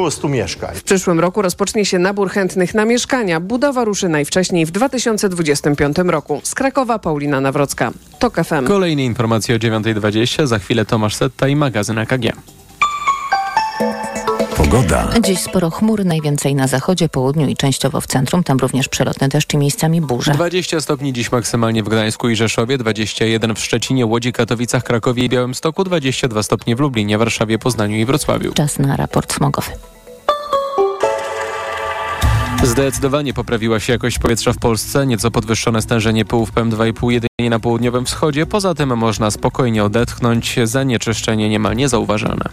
około 100 mieszkań. W przyszłym roku rozpocznie się nabór chętnych na mieszkania. Budowa ruszy najwcześniej w 2025 roku. Z Krakowa Paulina Nawrocka. TOK FM. Kolejne informacje o 9.20. Za chwilę Tomasz Setta i magazyn AKG. Pogoda. Dziś sporo chmur, najwięcej na zachodzie, południu i częściowo w centrum. Tam również przelotne deszcz i miejscami burze. 20 stopni dziś maksymalnie w Gdańsku i Rzeszowie, 21 w Szczecinie, Łodzi, Katowicach, Krakowie i Białymstoku, 22 stopnie w Lublinie, Warszawie, Poznaniu i Wrocławiu. Czas na raport smogowy. Zdecydowanie poprawiła się jakość powietrza w Polsce, nieco podwyższone stężenie pyłów PM2,5 jedynie na południowym wschodzie. Poza tym można spokojnie odetchnąć, zanieczyszczenie niemal niezauważalne.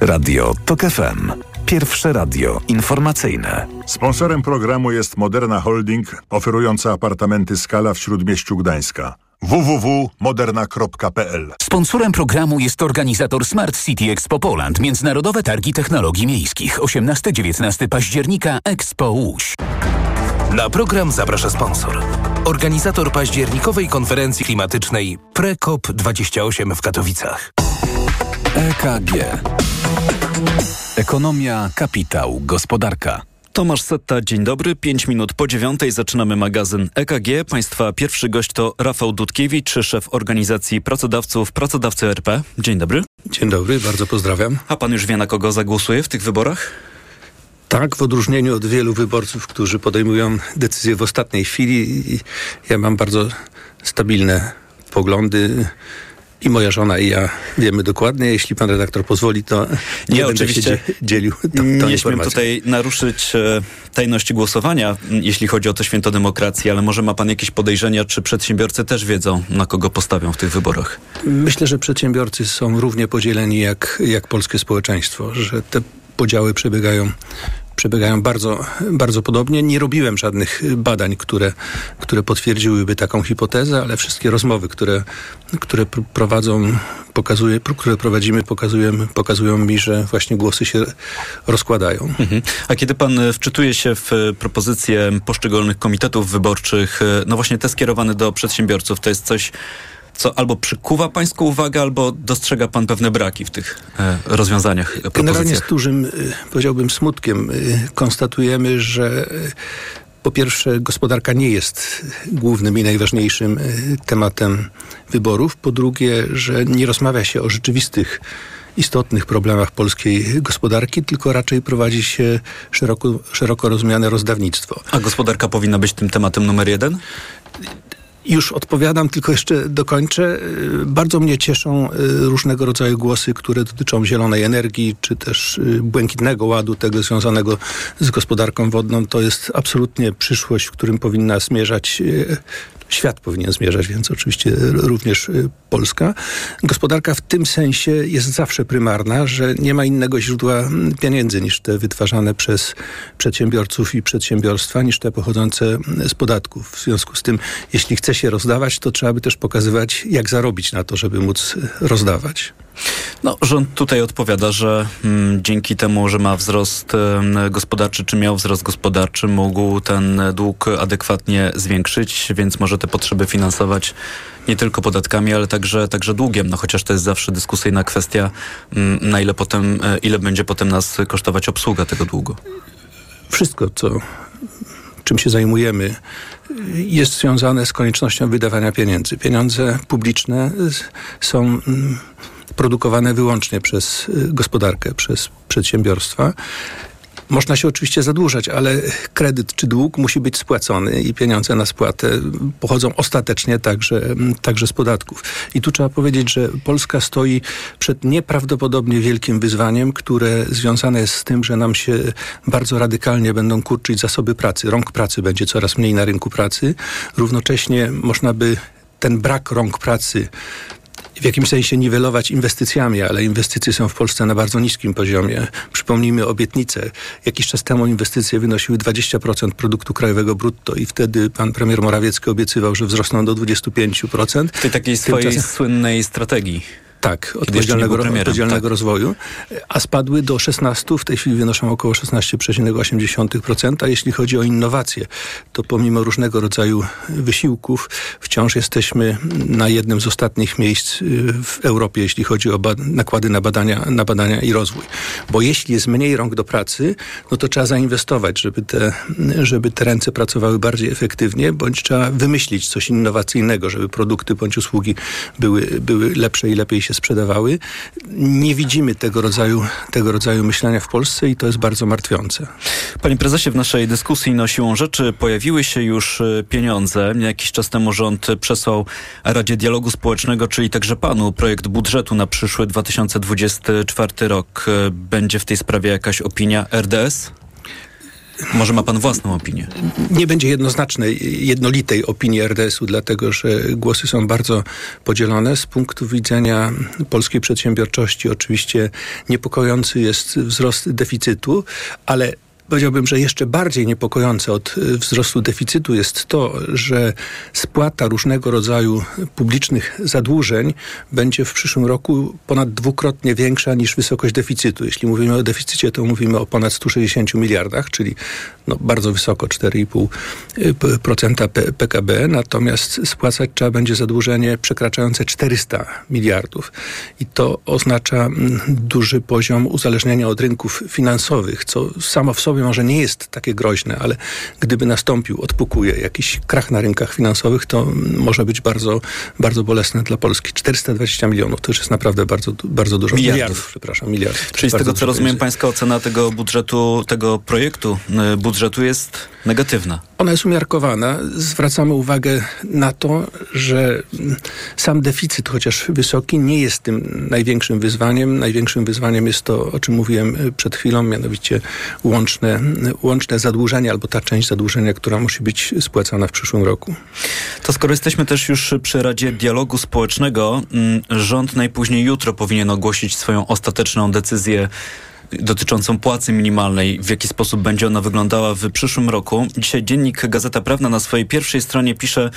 Radio TOK FM. Pierwsze radio informacyjne. Sponsorem programu jest Moderna Holding, oferująca apartamenty Skala w Śródmieściu Gdańska. www.moderna.pl Sponsorem programu jest organizator Smart City Expo Poland, Międzynarodowe Targi Technologii Miejskich. 18-19 października Expo Łódź. Na program zaprasza sponsor. Organizator październikowej konferencji klimatycznej PreCOP28 w Katowicach. EKG. Ekonomia, kapitał, gospodarka. Tomasz Setta, dzień dobry. Pięć minut po dziewiątej zaczynamy magazyn EKG. Państwa pierwszy gość to Rafał Dudkiewicz, szef organizacji pracodawców Pracodawcy RP. Dzień dobry. Dzień dobry, bardzo pozdrawiam. A pan już wie, na kogo zagłosuje w tych wyborach? Tak, w odróżnieniu od wielu wyborców, którzy podejmują decyzje w ostatniej chwili, ja mam bardzo stabilne poglądy. I moja żona i ja wiemy dokładnie. Jeśli pan redaktor pozwoli, to nie, Nie, oczywiście. dzielił tą, tą Nie śmiem informacją. tutaj naruszyć e, tajności głosowania, jeśli chodzi o to święto demokracji, ale może ma pan jakieś podejrzenia, czy przedsiębiorcy też wiedzą, na kogo postawią w tych wyborach? Myślę, że przedsiębiorcy są równie podzieleni jak, jak polskie społeczeństwo, że te podziały przebiegają przebiegają bardzo, bardzo podobnie. Nie robiłem żadnych badań, które, które potwierdziłyby taką hipotezę, ale wszystkie rozmowy, które, które pr- prowadzą, pokazuje, które prowadzimy, pokazują, pokazują mi, że właśnie głosy się rozkładają. Mhm. A kiedy pan e, wczytuje się w e, propozycje poszczególnych komitetów wyborczych, e, no właśnie te skierowane do przedsiębiorców, to jest coś, co albo przykuwa pańską uwagę, albo dostrzega pan pewne braki w tych e, rozwiązaniach, e, Generalnie z dużym, y, powiedziałbym, smutkiem konstatujemy, że po pierwsze gospodarka nie jest głównym i najważniejszym tematem wyborów. Po drugie, że nie rozmawia się o rzeczywistych istotnych problemach polskiej gospodarki, tylko raczej prowadzi się szeroko, szeroko rozumiane rozdawnictwo. A gospodarka powinna być tym tematem numer jeden? Już odpowiadam, tylko jeszcze dokończę. Y, Bardzo mnie cieszą y, różnego rodzaju głosy, które dotyczą zielonej energii, czy też y, błękitnego ładu, tego związanego z gospodarką wodną. To jest absolutnie przyszłość, w którym powinna zmierzać świat powinien zmierzać, więc oczywiście również y, Polska. Gospodarka w tym sensie jest zawsze prymarna, że nie ma innego źródła pieniędzy niż te wytwarzane przez przedsiębiorców i przedsiębiorstwa, niż te pochodzące z podatków. W związku z tym, jeśli chce się rozdawać, to trzeba by też pokazywać, jak zarobić na to, żeby móc y, rozdawać. No, rząd tutaj odpowiada, że mm, dzięki temu, że ma wzrost em, gospodarczy, czy miał wzrost gospodarczy, mógł ten dług adekwatnie zwiększyć, więc może te potrzeby finansować nie tylko podatkami, ale także, także długiem. No, chociaż to jest zawsze dyskusyjna kwestia, mm, na ile potem, e, ile będzie potem nas kosztować obsługa tego długu. Wszystko, co czym się zajmujemy, jest związane z koniecznością wydawania pieniędzy. Pieniądze publiczne z- są mm, produkowane wyłącznie przez y, gospodarkę, przez przedsiębiorstwa. Można się oczywiście zadłużać, ale kredyt czy dług musi być spłacony i pieniądze na spłatę pochodzą ostatecznie także, także z podatków. I tu trzeba powiedzieć, że Polska stoi przed nieprawdopodobnie wielkim wyzwaniem, które związane jest z tym, że nam się bardzo radykalnie będą kurczyć zasoby pracy. Rąk pracy będzie coraz mniej na rynku pracy. Równocześnie można by ten brak rąk pracy w jakimś sensie niwelować inwestycjami, ale inwestycje są w Polsce na bardzo niskim poziomie. Przypomnijmy obietnice. Jakiś czas temu inwestycje wynosiły 20% produktu krajowego brutto i wtedy pan premier Morawiecki obiecywał, że wzrosną do 25%. W tej takiej swojej Tymczasem- słynnej strategii. Tak, odpowiedzialnego, odpowiedzialnego tak. rozwoju, a spadły do 16, w tej chwili wynoszą około 16,8%. Jeśli chodzi o innowacje, to pomimo różnego rodzaju wysiłków, wciąż jesteśmy na jednym z ostatnich miejsc y, w Europie, jeśli chodzi o nakłady na badania, na badania i rozwój. Bo jeśli jest mniej rąk do pracy, no to trzeba zainwestować, żeby te, żeby te ręce pracowały bardziej efektywnie, bądź trzeba wymyślić coś innowacyjnego, żeby produkty bądź usługi były, były lepsze i lepiej się sprzedawały. Nie widzimy tego rodzaju, tego rodzaju myślenia w Polsce i to jest bardzo martwiące. Panie prezesie, w naszej dyskusji no siłą rzeczy pojawiły się już e, pieniądze. Jakiś czas temu rząd przesłał Radzie Dialogu Społecznego, czyli także panu, projekt budżetu na przyszły 2024 rok. E, będzie w tej sprawie jakaś opinia RDS? Może ma pan własną opinię? Nie będzie jednoznacznej, jednolitej opinii RDS-u, dlatego że głosy są bardzo podzielone. Z punktu widzenia polskiej przedsiębiorczości oczywiście niepokojący jest wzrost deficytu, ale Powiedziałbym, że jeszcze bardziej niepokojące od y, wzrostu deficytu jest to, że spłata różnego rodzaju publicznych zadłużeń będzie w przyszłym roku ponad dwukrotnie większa niż wysokość deficytu. Jeśli mówimy o deficycie, to mówimy o ponad 160 miliardach, czyli no bardzo wysoko 4,5% PKB, natomiast spłacać trzeba będzie zadłużenie przekraczające 400 miliardów. I to oznacza mm, duży poziom uzależnienia od rynków finansowych, co samo w sobie może nie jest takie groźne, ale gdyby nastąpił, odpukuje jakiś krach na rynkach finansowych, to może być bardzo, bardzo bolesne dla Polski. 420 milionów to już jest naprawdę bardzo, bardzo dużo. Miliardów. miliardów przepraszam, miliardów. Czyli z tego, co rozumiem, pańska ocena tego budżetu, tego projektu y, budżetu jest negatywna. Ona jest umiarkowana. Zwracamy uwagę na to, że sam deficyt, chociaż wysoki, nie jest tym największym wyzwaniem. Największym wyzwaniem jest to, o czym mówiłem przed chwilą, mianowicie łączne, łączne zadłużenie albo ta część zadłużenia, która musi być spłacana w przyszłym roku. To skoro jesteśmy też już przy Radzie Dialogu Społecznego, mm, rząd najpóźniej jutro powinien ogłosić swoją ostateczną decyzję dotyczącą płacy minimalnej, w jaki sposób będzie ona wyglądała w przyszłym roku. Dzisiaj dziennik Gazeta Prawna na swojej pierwszej stronie pisze,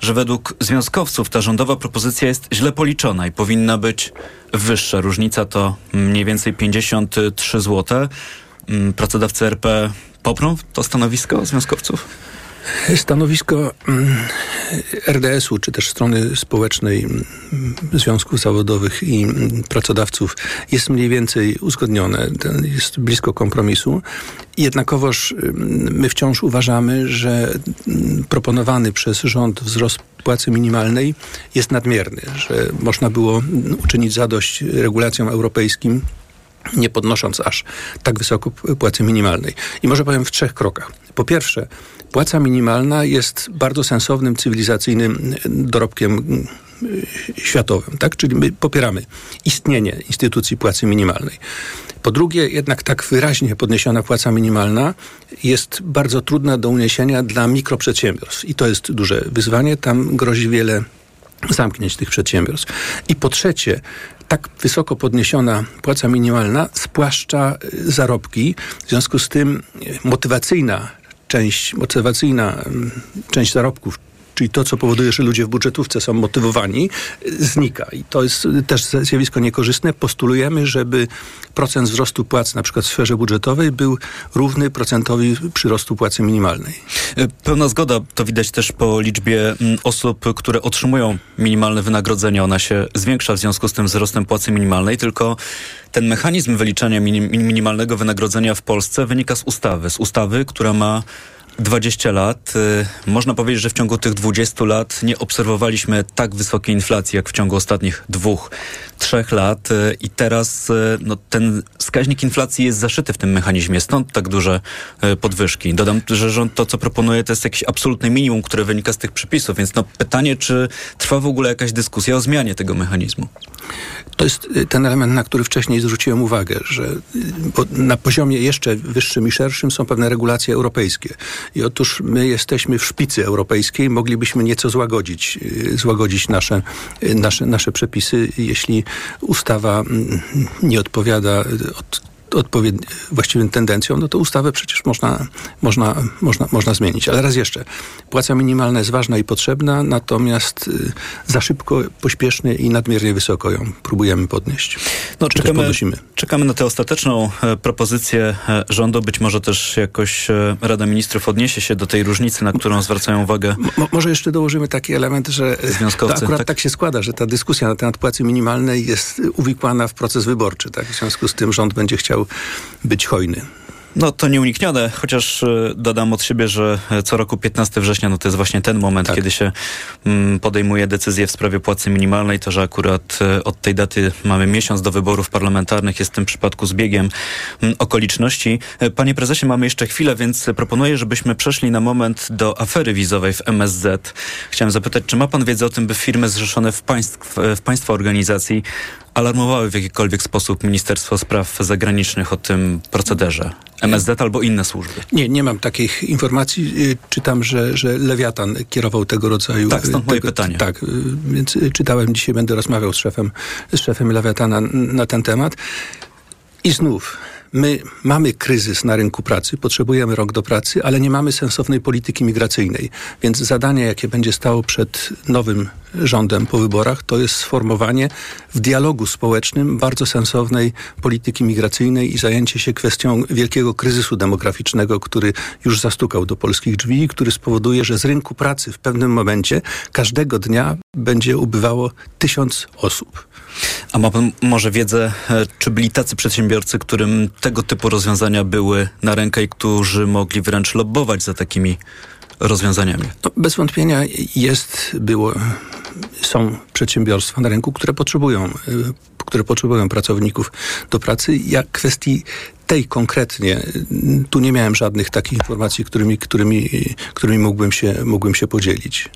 że według związkowców ta rządowa propozycja jest źle policzona i powinna być wyższa. Różnica to mniej więcej 53 zł. Mm, pracodawcy RP poprą to stanowisko związkowców? Stanowisko mm, RDS-u, czy też strony społecznej mm, związków zawodowych i pracodawców jest mniej więcej uzgodnione, jest blisko kompromisu. Jednakowoż my wciąż uważamy, że proponowany przez rząd wzrost płacy minimalnej jest nadmierny, że można było uczynić zadość regulacjom europejskim nie podnosząc aż tak wysoko płacy minimalnej. I może powiem w trzech krokach. Po pierwsze, płaca minimalna jest bardzo sensownym, cywilizacyjnym dorobkiem y, światowym, tak? Czyli my popieramy istnienie instytucji płacy minimalnej. Po drugie, jednak tak wyraźnie podniesiona płaca minimalna jest bardzo trudna do uniesienia dla mikroprzedsiębiorstw i to jest duże wyzwanie. Tam grozi wiele zamknięć tych przedsiębiorstw. I po trzecie, tak wysoko podniesiona płaca minimalna spłaszcza y, zarobki, w związku z tym y, motywacyjna część, motywacyjna mm, część zarobków czyli to, co powoduje, że ludzie w budżetówce są motywowani, znika. I to jest też zjawisko niekorzystne. Postulujemy, żeby procent wzrostu płac na przykład w sferze budżetowej był równy procentowi przyrostu płacy minimalnej. Pełna zgoda, to widać też po liczbie mm, osób, które otrzymują minimalne wynagrodzenie. Ona się zwiększa w związku z tym wzrostem płacy minimalnej, tylko ten mechanizm wyliczania minimalnego wynagrodzenia w Polsce wynika z ustawy. Z ustawy, która ma 20 lat. Y, można powiedzieć, że w ciągu tych 20 lat nie obserwowaliśmy tak wysokiej inflacji jak w ciągu ostatnich dwóch, trzech lat y, i teraz y, no, ten wskaźnik inflacji jest zaszyty w tym mechanizmie, stąd tak duże podwyżki. Dodam, że rząd to, co proponuje, to jest jakieś absolutne minimum, które wynika z tych przepisów, więc no, pytanie, czy trwa w ogóle jakaś dyskusja o zmianie tego mechanizmu? To jest ten element, na który wcześniej zwróciłem uwagę, że na poziomie jeszcze wyższym i szerszym są pewne regulacje europejskie. I otóż my jesteśmy w szpicy europejskiej, moglibyśmy nieco złagodzić, y, złagodzić nasze, y, nasze, nasze przepisy, jeśli ustawa mm, nie odpowiada od odpowiedni, właściwym tendencjom, no to ustawę przecież można, można, można, można zmienić. Ale raz jeszcze, płaca minimalna jest ważna i potrzebna, natomiast y, za szybko, pośpiesznie i nadmiernie wysoko ją próbujemy podnieść. No, czekamy, czekamy na tę ostateczną e, propozycję e, rządu. Być może też jakoś e, Rada Ministrów odniesie się do tej różnicy, na którą zwracają uwagę. Mo, może jeszcze dołożymy taki element, że to akurat tak. tak się składa, że ta dyskusja na temat płacy minimalnej jest uwikłana w proces wyborczy. Tak? W związku z tym rząd będzie chciał być hojny. No to nieuniknione, chociaż e, dodam od siebie, że e, co roku 15 września no to jest właśnie ten moment, tak. kiedy się mm, podejmuje decyzję w sprawie płacy minimalnej. To, że akurat e, od tej daty mamy miesiąc do wyborów parlamentarnych jest w tym przypadku zbiegiem mm, okoliczności. Panie prezesie, mamy jeszcze chwilę, więc proponuję, żebyśmy przeszli na moment do afery wizowej w MSZ. Chciałem zapytać, czy ma pan wiedzę o tym, by firmy zrzeszone w, państw, w państwa organizacji alarmowały w jakikolwiek sposób Ministerstwo Spraw Zagranicznych o tym procederze? MSZ albo inne służby? Nie, nie mam takich informacji. Y, czytam, że, że Lewiatan kierował tego rodzaju... Tak, stąd moje pytanie. Tak, y, więc czytałem, dzisiaj będę rozmawiał z szefem, z szefem Lewiatana na ten temat. I znów My mamy kryzys na rynku pracy, potrzebujemy rok do pracy, ale nie mamy sensownej polityki migracyjnej. Więc zadanie, jakie będzie stało przed nowym rządem po wyborach, to jest sformowanie w dialogu społecznym bardzo sensownej polityki migracyjnej i zajęcie się kwestią wielkiego kryzysu demograficznego, który już zastukał do polskich drzwi i który spowoduje, że z rynku pracy w pewnym momencie każdego dnia będzie ubywało tysiąc osób. A ma pan może wiedzę, e, czy byli tacy przedsiębiorcy, którym tego typu rozwiązania były na rękę i którzy mogli wręcz lobbować za takimi rozwiązaniami? No, bez wątpienia jest, było, są przedsiębiorstwa na rynku, które potrzebują, e, które potrzebują pracowników do pracy. Ja kwestii tej konkretnie, tu nie miałem żadnych takich informacji, którymi, którymi, którymi mógłbym, się, mógłbym się podzielić.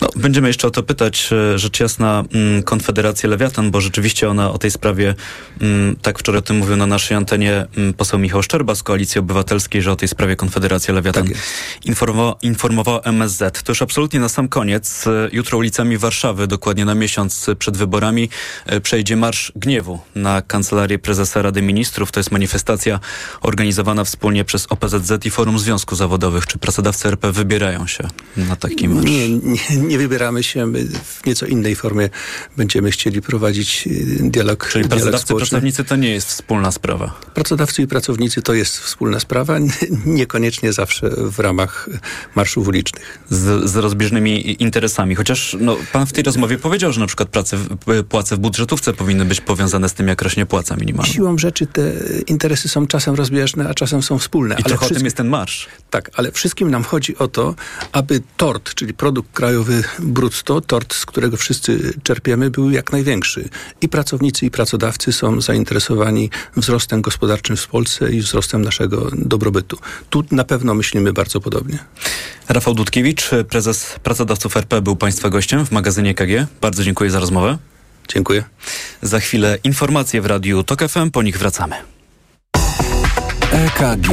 No, będziemy jeszcze o to pytać, e, rzecz jasna, mm, Konfederację Lewiatan, bo rzeczywiście ona o tej sprawie, mm, tak wczoraj o tym mówił na naszej antenie mm, poseł Michał Szczerba z Koalicji Obywatelskiej, że o tej sprawie Konfederacja Lewiatan tak informowała, MSZ. To już absolutnie na sam koniec. E, jutro ulicami Warszawy, dokładnie na miesiąc przed wyborami, e, przejdzie Marsz Gniewu na Kancelarię Prezesa Rady Ministrów. To jest manifestacja organizowana wspólnie przez OPZZ i Forum Związków Zawodowych. Czy pracodawcy RP wybierają się na taki marsz? Nie, nie, nie wybieramy się. My w nieco innej formie będziemy chcieli prowadzić y, dialog Czyli dialog pracodawcy społeczny. pracownicy to nie jest wspólna sprawa? Pracodawcy i pracownicy to jest wspólna sprawa, niekoniecznie zawsze w ramach marszów ulicznych. Z, z rozbieżnymi interesami. Chociaż no, pan w tej rozmowie powiedział, że na przykład prace, płace w budżetówce powinny być powiązane z tym, jak rośnie płaca minimalna. Siłą rzeczy te interesy są czasem rozbieżne, a czasem są wspólne. I ale trochę o tym jest ten marsz. Tak, ale wszystkim nam chodzi o to, aby tort, czyli produkt krajowy brutto, tort, z którego wszyscy czerpiemy, był jak największy. I pracownicy, i pracodawcy są zainteresowani wzrostem gospodarczym w Polsce i wzrostem naszego dobrobytu. Tu na pewno myślimy bardzo podobnie. Rafał Dudkiewicz, prezes pracodawców RP, był Państwa gościem w magazynie KG. Bardzo dziękuję za rozmowę. Dziękuję. Za chwilę informacje w Radiu TOK FM, po nich wracamy. EKG.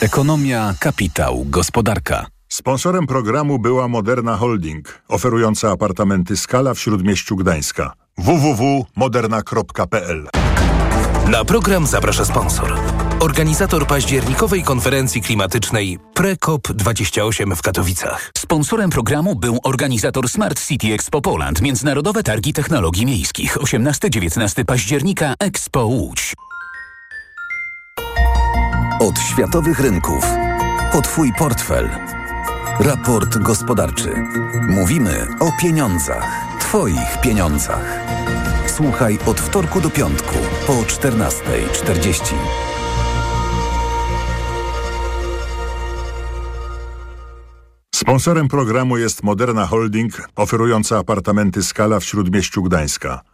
Ekonomia, kapitał, gospodarka. Sponsorem programu była Moderna Holding, oferująca apartamenty Skala w Śródmieściu Gdańska. www.moderna.pl Na program zaprasza sponsor. Organizator październikowej konferencji klimatycznej PreCOP28 w Katowicach. Sponsorem programu był organizator Smart City Expo Poland, Międzynarodowe Targi Technologii Miejskich. 18-19 października Expo Łódź. Od światowych rynków. O Twój portfel. Raport gospodarczy. Mówimy o pieniądzach. Twoich pieniądzach. Słuchaj od wtorku do piątku po 14.40. Sponsorem programu jest Moderna Holding, oferująca apartamenty Skala w Śródmieściu Gdańska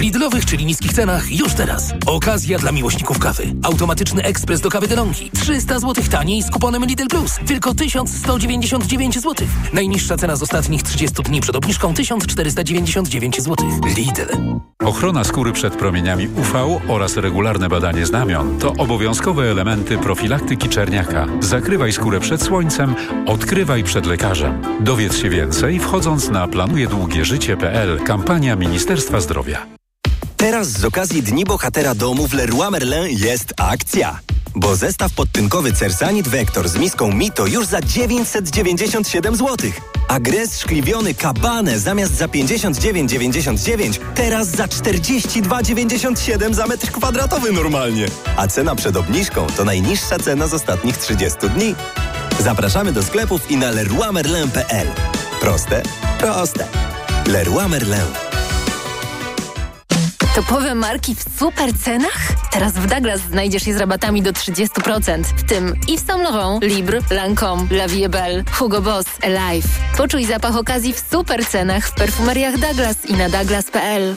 Lidlowych, czyli niskich cenach już teraz. Okazja dla miłośników kawy. Automatyczny ekspres do kawy DeLonghi. 300 zł taniej z kuponem Lidl Plus. Tylko 1199 zł. Najniższa cena z ostatnich 30 dni przed obniżką 1499 zł. Lidl. Ochrona skóry przed promieniami UV oraz regularne badanie znamion to obowiązkowe elementy profilaktyki czerniaka. Zakrywaj skórę przed słońcem, odkrywaj przed lekarzem. Dowiedz się więcej wchodząc na planujedługieżycie.pl kampania Ministerstwa Zdrowia. Teraz z okazji Dni Bohatera Domu w Leroy Merlin jest akcja. Bo zestaw podtynkowy Cersanit Vector z miską Mito już za 997 zł. A gres szkliwiony Kabane zamiast za 59,99 teraz za 42,97 za metr kwadratowy normalnie. A cena przed obniżką to najniższa cena z ostatnich 30 dni. Zapraszamy do sklepów i na leroymerlin.pl. Proste? Proste. Leroy Merlin. Topowe marki w super cenach? Teraz w Douglas znajdziesz je z rabatami do 30%, w tym Yves Saint Laurent, Libre, Lancome, La Vie Belle, Hugo Boss, Alive. Poczuj zapach okazji w super cenach w perfumeriach Douglas i na douglas.pl.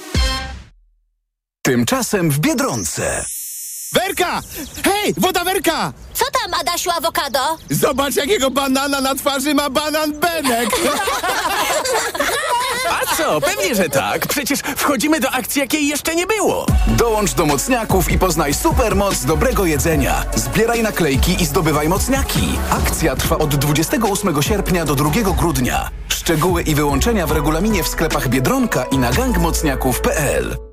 Tymczasem w Biedronce. Werka! Hej, woda Werka! Co tam, Adasiu Awokado? Zobacz, jakiego banana na twarzy ma banan Benek! A co? Pewnie, że tak. Przecież wchodzimy do akcji, jakiej jeszcze nie było. Dołącz do mocniaków i poznaj supermoc dobrego jedzenia. Zbieraj naklejki i zdobywaj mocniaki. Akcja trwa od 28 sierpnia do 2 grudnia. Szczegóły i wyłączenia w regulaminie w sklepach Biedronka i na gangmocniaków.pl.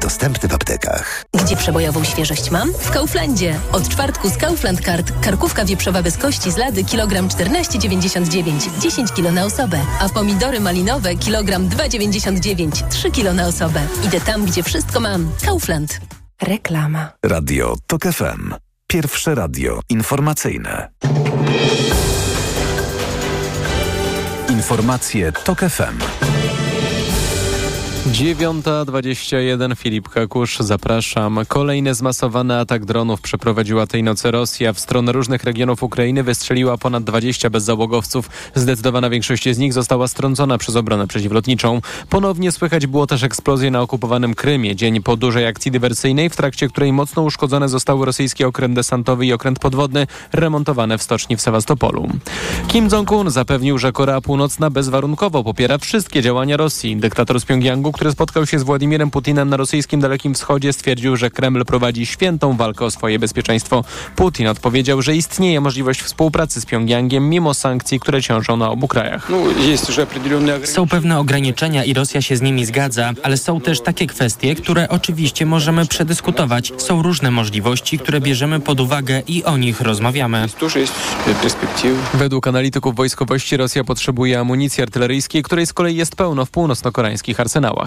Dostępny w aptekach. Gdzie przebojową świeżość mam? W Kauflandzie. Od czwartku z Kaufland Card. Karkówka wieprzowa bez kości z lady kilogram 14,99. 10 kg na osobę. A pomidory malinowe kilogram 2,99. 3 kg na osobę. Idę tam, gdzie wszystko mam. Kaufland. Reklama. Radio TOK FM. Pierwsze radio informacyjne. Informacje TOK FM. 9.21 Filip Kakusz, zapraszam. Kolejny zmasowany atak dronów przeprowadziła tej nocy Rosja. W stronę różnych regionów Ukrainy wystrzeliła ponad 20 bezzałogowców. Zdecydowana większość z nich została strącona przez obronę przeciwlotniczą. Ponownie słychać było też eksplozję na okupowanym Krymie. Dzień po dużej akcji dywersyjnej, w trakcie której mocno uszkodzone zostały rosyjski okręt desantowy i okręt podwodny remontowane w stoczni w Sewastopolu. Kim Jong-un zapewnił, że Korea Północna bezwarunkowo popiera wszystkie działania Rosji. Dyktator z Pjongjangu, który spotkał się z Władimirem Putinem na rosyjskim Dalekim Wschodzie, stwierdził, że Kreml prowadzi świętą walkę o swoje bezpieczeństwo. Putin odpowiedział, że istnieje możliwość współpracy z Pjongjangiem mimo sankcji, które ciążą na obu krajach. Są pewne ograniczenia i Rosja się z nimi zgadza, ale są też takie kwestie, które oczywiście możemy przedyskutować. Są różne możliwości, które bierzemy pod uwagę i o nich rozmawiamy. Według analityków wojskowości Rosja potrzebuje amunicji artyleryjskiej, której z kolei jest pełno w północno-koreańskich arsenałach.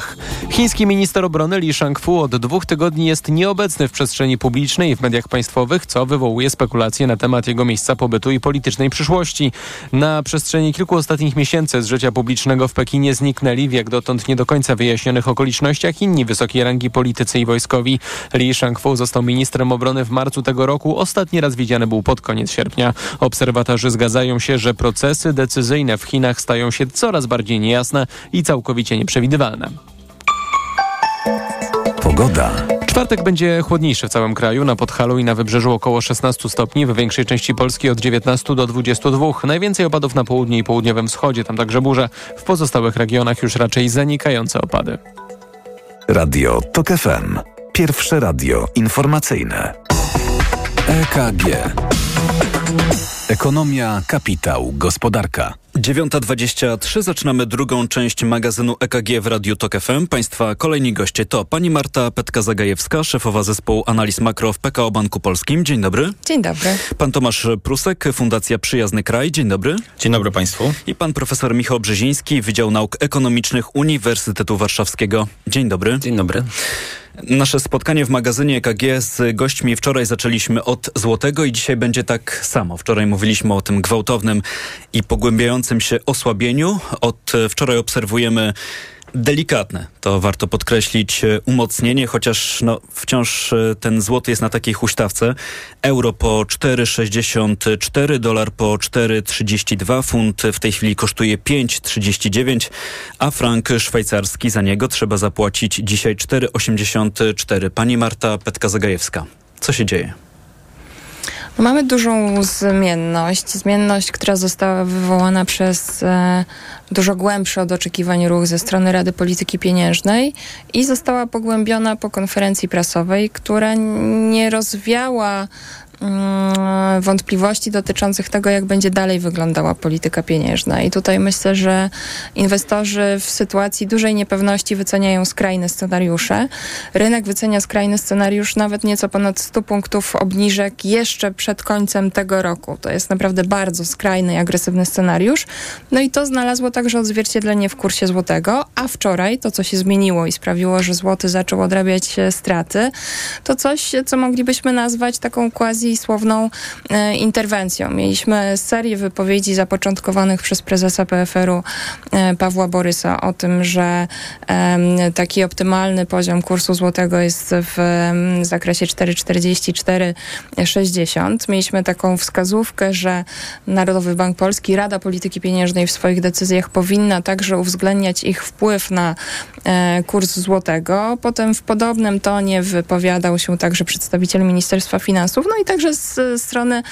Chiński minister obrony Li Shangfu od dwóch tygodni jest nieobecny w przestrzeni publicznej i w mediach państwowych, co wywołuje spekulacje na temat jego miejsca pobytu i politycznej przyszłości. Na przestrzeni kilku ostatnich miesięcy z życia publicznego w Pekinie zniknęli w jak dotąd nie do końca wyjaśnionych okolicznościach inni wysokiej rangi politycy i wojskowi. Li Shangfu został ministrem obrony w marcu tego roku. Ostatni raz widziany był pod koniec sierpnia. Obserwatorzy zgadzają się, że procesy decyzyjne w Chinach stają się coraz bardziej niejasne i całkowicie nieprzewidywalne. Pogoda. Czwartek będzie chłodniejszy w całym kraju. Na Podhalu i na Wybrzeżu około 16 stopni, w większej części Polski od 19 do 22. Najwięcej opadów na południu i południowym wschodzie, tam także burze. W pozostałych regionach już raczej zanikające opady. Radio TOK FM. Pierwsze radio informacyjne. EKG. Ekonomia, kapitał, gospodarka. 9.23 zaczynamy drugą część magazynu EKG w Radiu Tok FM. Państwa kolejni goście to pani Marta Petka-Zagajewska, szefowa zespołu analiz makro w PKO Banku Polskim. Dzień dobry. Dzień dobry. Pan Tomasz Prusek, Fundacja Przyjazny Kraj. Dzień dobry. Dzień dobry Państwu. I pan profesor Michał Brzeziński, Wydział Nauk Ekonomicznych Uniwersytetu Warszawskiego. Dzień dobry. Dzień dobry. Nasze spotkanie w magazynie EKG z gośćmi wczoraj zaczęliśmy od złotego i dzisiaj będzie tak samo. Wczoraj mówiliśmy o tym gwałtownym i pogłębiającym się osłabieniu. Od wczoraj obserwujemy delikatne, to warto podkreślić, e, umocnienie, chociaż no, wciąż e, ten złoty jest na takiej huśtawce. Euro po 4,64, dolar po 4,32, funt w tej chwili kosztuje 5,39, a frank szwajcarski za niego trzeba zapłacić dzisiaj 4,84. Pani Marta Petka-Zagajewska, co się dzieje? No mamy dużą zmienność. Zmienność, która została wywołana przez e, dużo głębszy od oczekiwań ruch ze strony Rady Polityki Pieniężnej i została pogłębiona po konferencji prasowej, która nie rozwiała wątpliwości dotyczących tego, jak będzie dalej wyglądała polityka pieniężna. I tutaj myślę, że inwestorzy w sytuacji dużej niepewności wyceniają skrajne scenariusze. Rynek wycenia skrajny scenariusz nawet nieco ponad 100 punktów obniżek jeszcze przed końcem tego roku. To jest naprawdę bardzo skrajny i agresywny scenariusz. No i to znalazło także odzwierciedlenie w kursie złotego, a wczoraj to, co się zmieniło i sprawiło, że złoty zaczął odrabiać straty, to coś, co moglibyśmy nazwać taką quasi słowną e, interwencją. Mieliśmy serię wypowiedzi zapoczątkowanych przez prezesa PFR-u e, Pawła Borysa o tym, że taki optymalny poziom kursu złotego jest w zakresie 4,44-60. Mieliśmy taką wskazówkę, że Narodowy Bank Polski, Rada Polityki Pieniężnej w swoich decyzjach powinna także uwzględniać ich wpływ na e, kurs złotego. Potem w podobnym tonie wypowiadał się także przedstawiciel Ministerstwa Finansów, no i także także z strony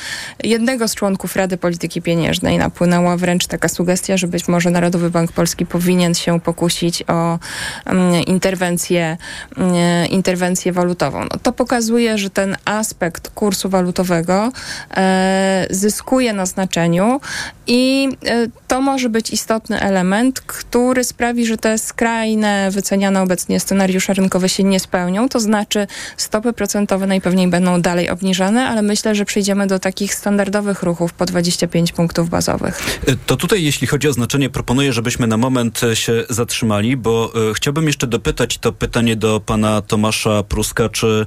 jednego z członków Rady Polityki Pieniężnej napłynęła wręcz taka sugestia, że być może Narodowy Bank Polski powinien się pokusić o um, interwencję, um, interwencję walutową. No, to pokazuje, że ten aspekt kursu walutowego e, zyskuje na znaczeniu i e, to może być istotny element, który sprawi, że te skrajne, wyceniane obecnie scenariusze rynkowe się nie spełnią. To znaczy stopy procentowe najpewniej będą dalej obniżane, ale myślę, że przejdziemy do takich standardowych ruchów po 25 punktów bazowych. E, to tutaj, jeśli chodzi o znaczenie, proponuję, żebyśmy na moment e, się zatrzymali, bo y, chciałbym jeszcze dopytać to pytanie do pana Tomasza Pruska, czy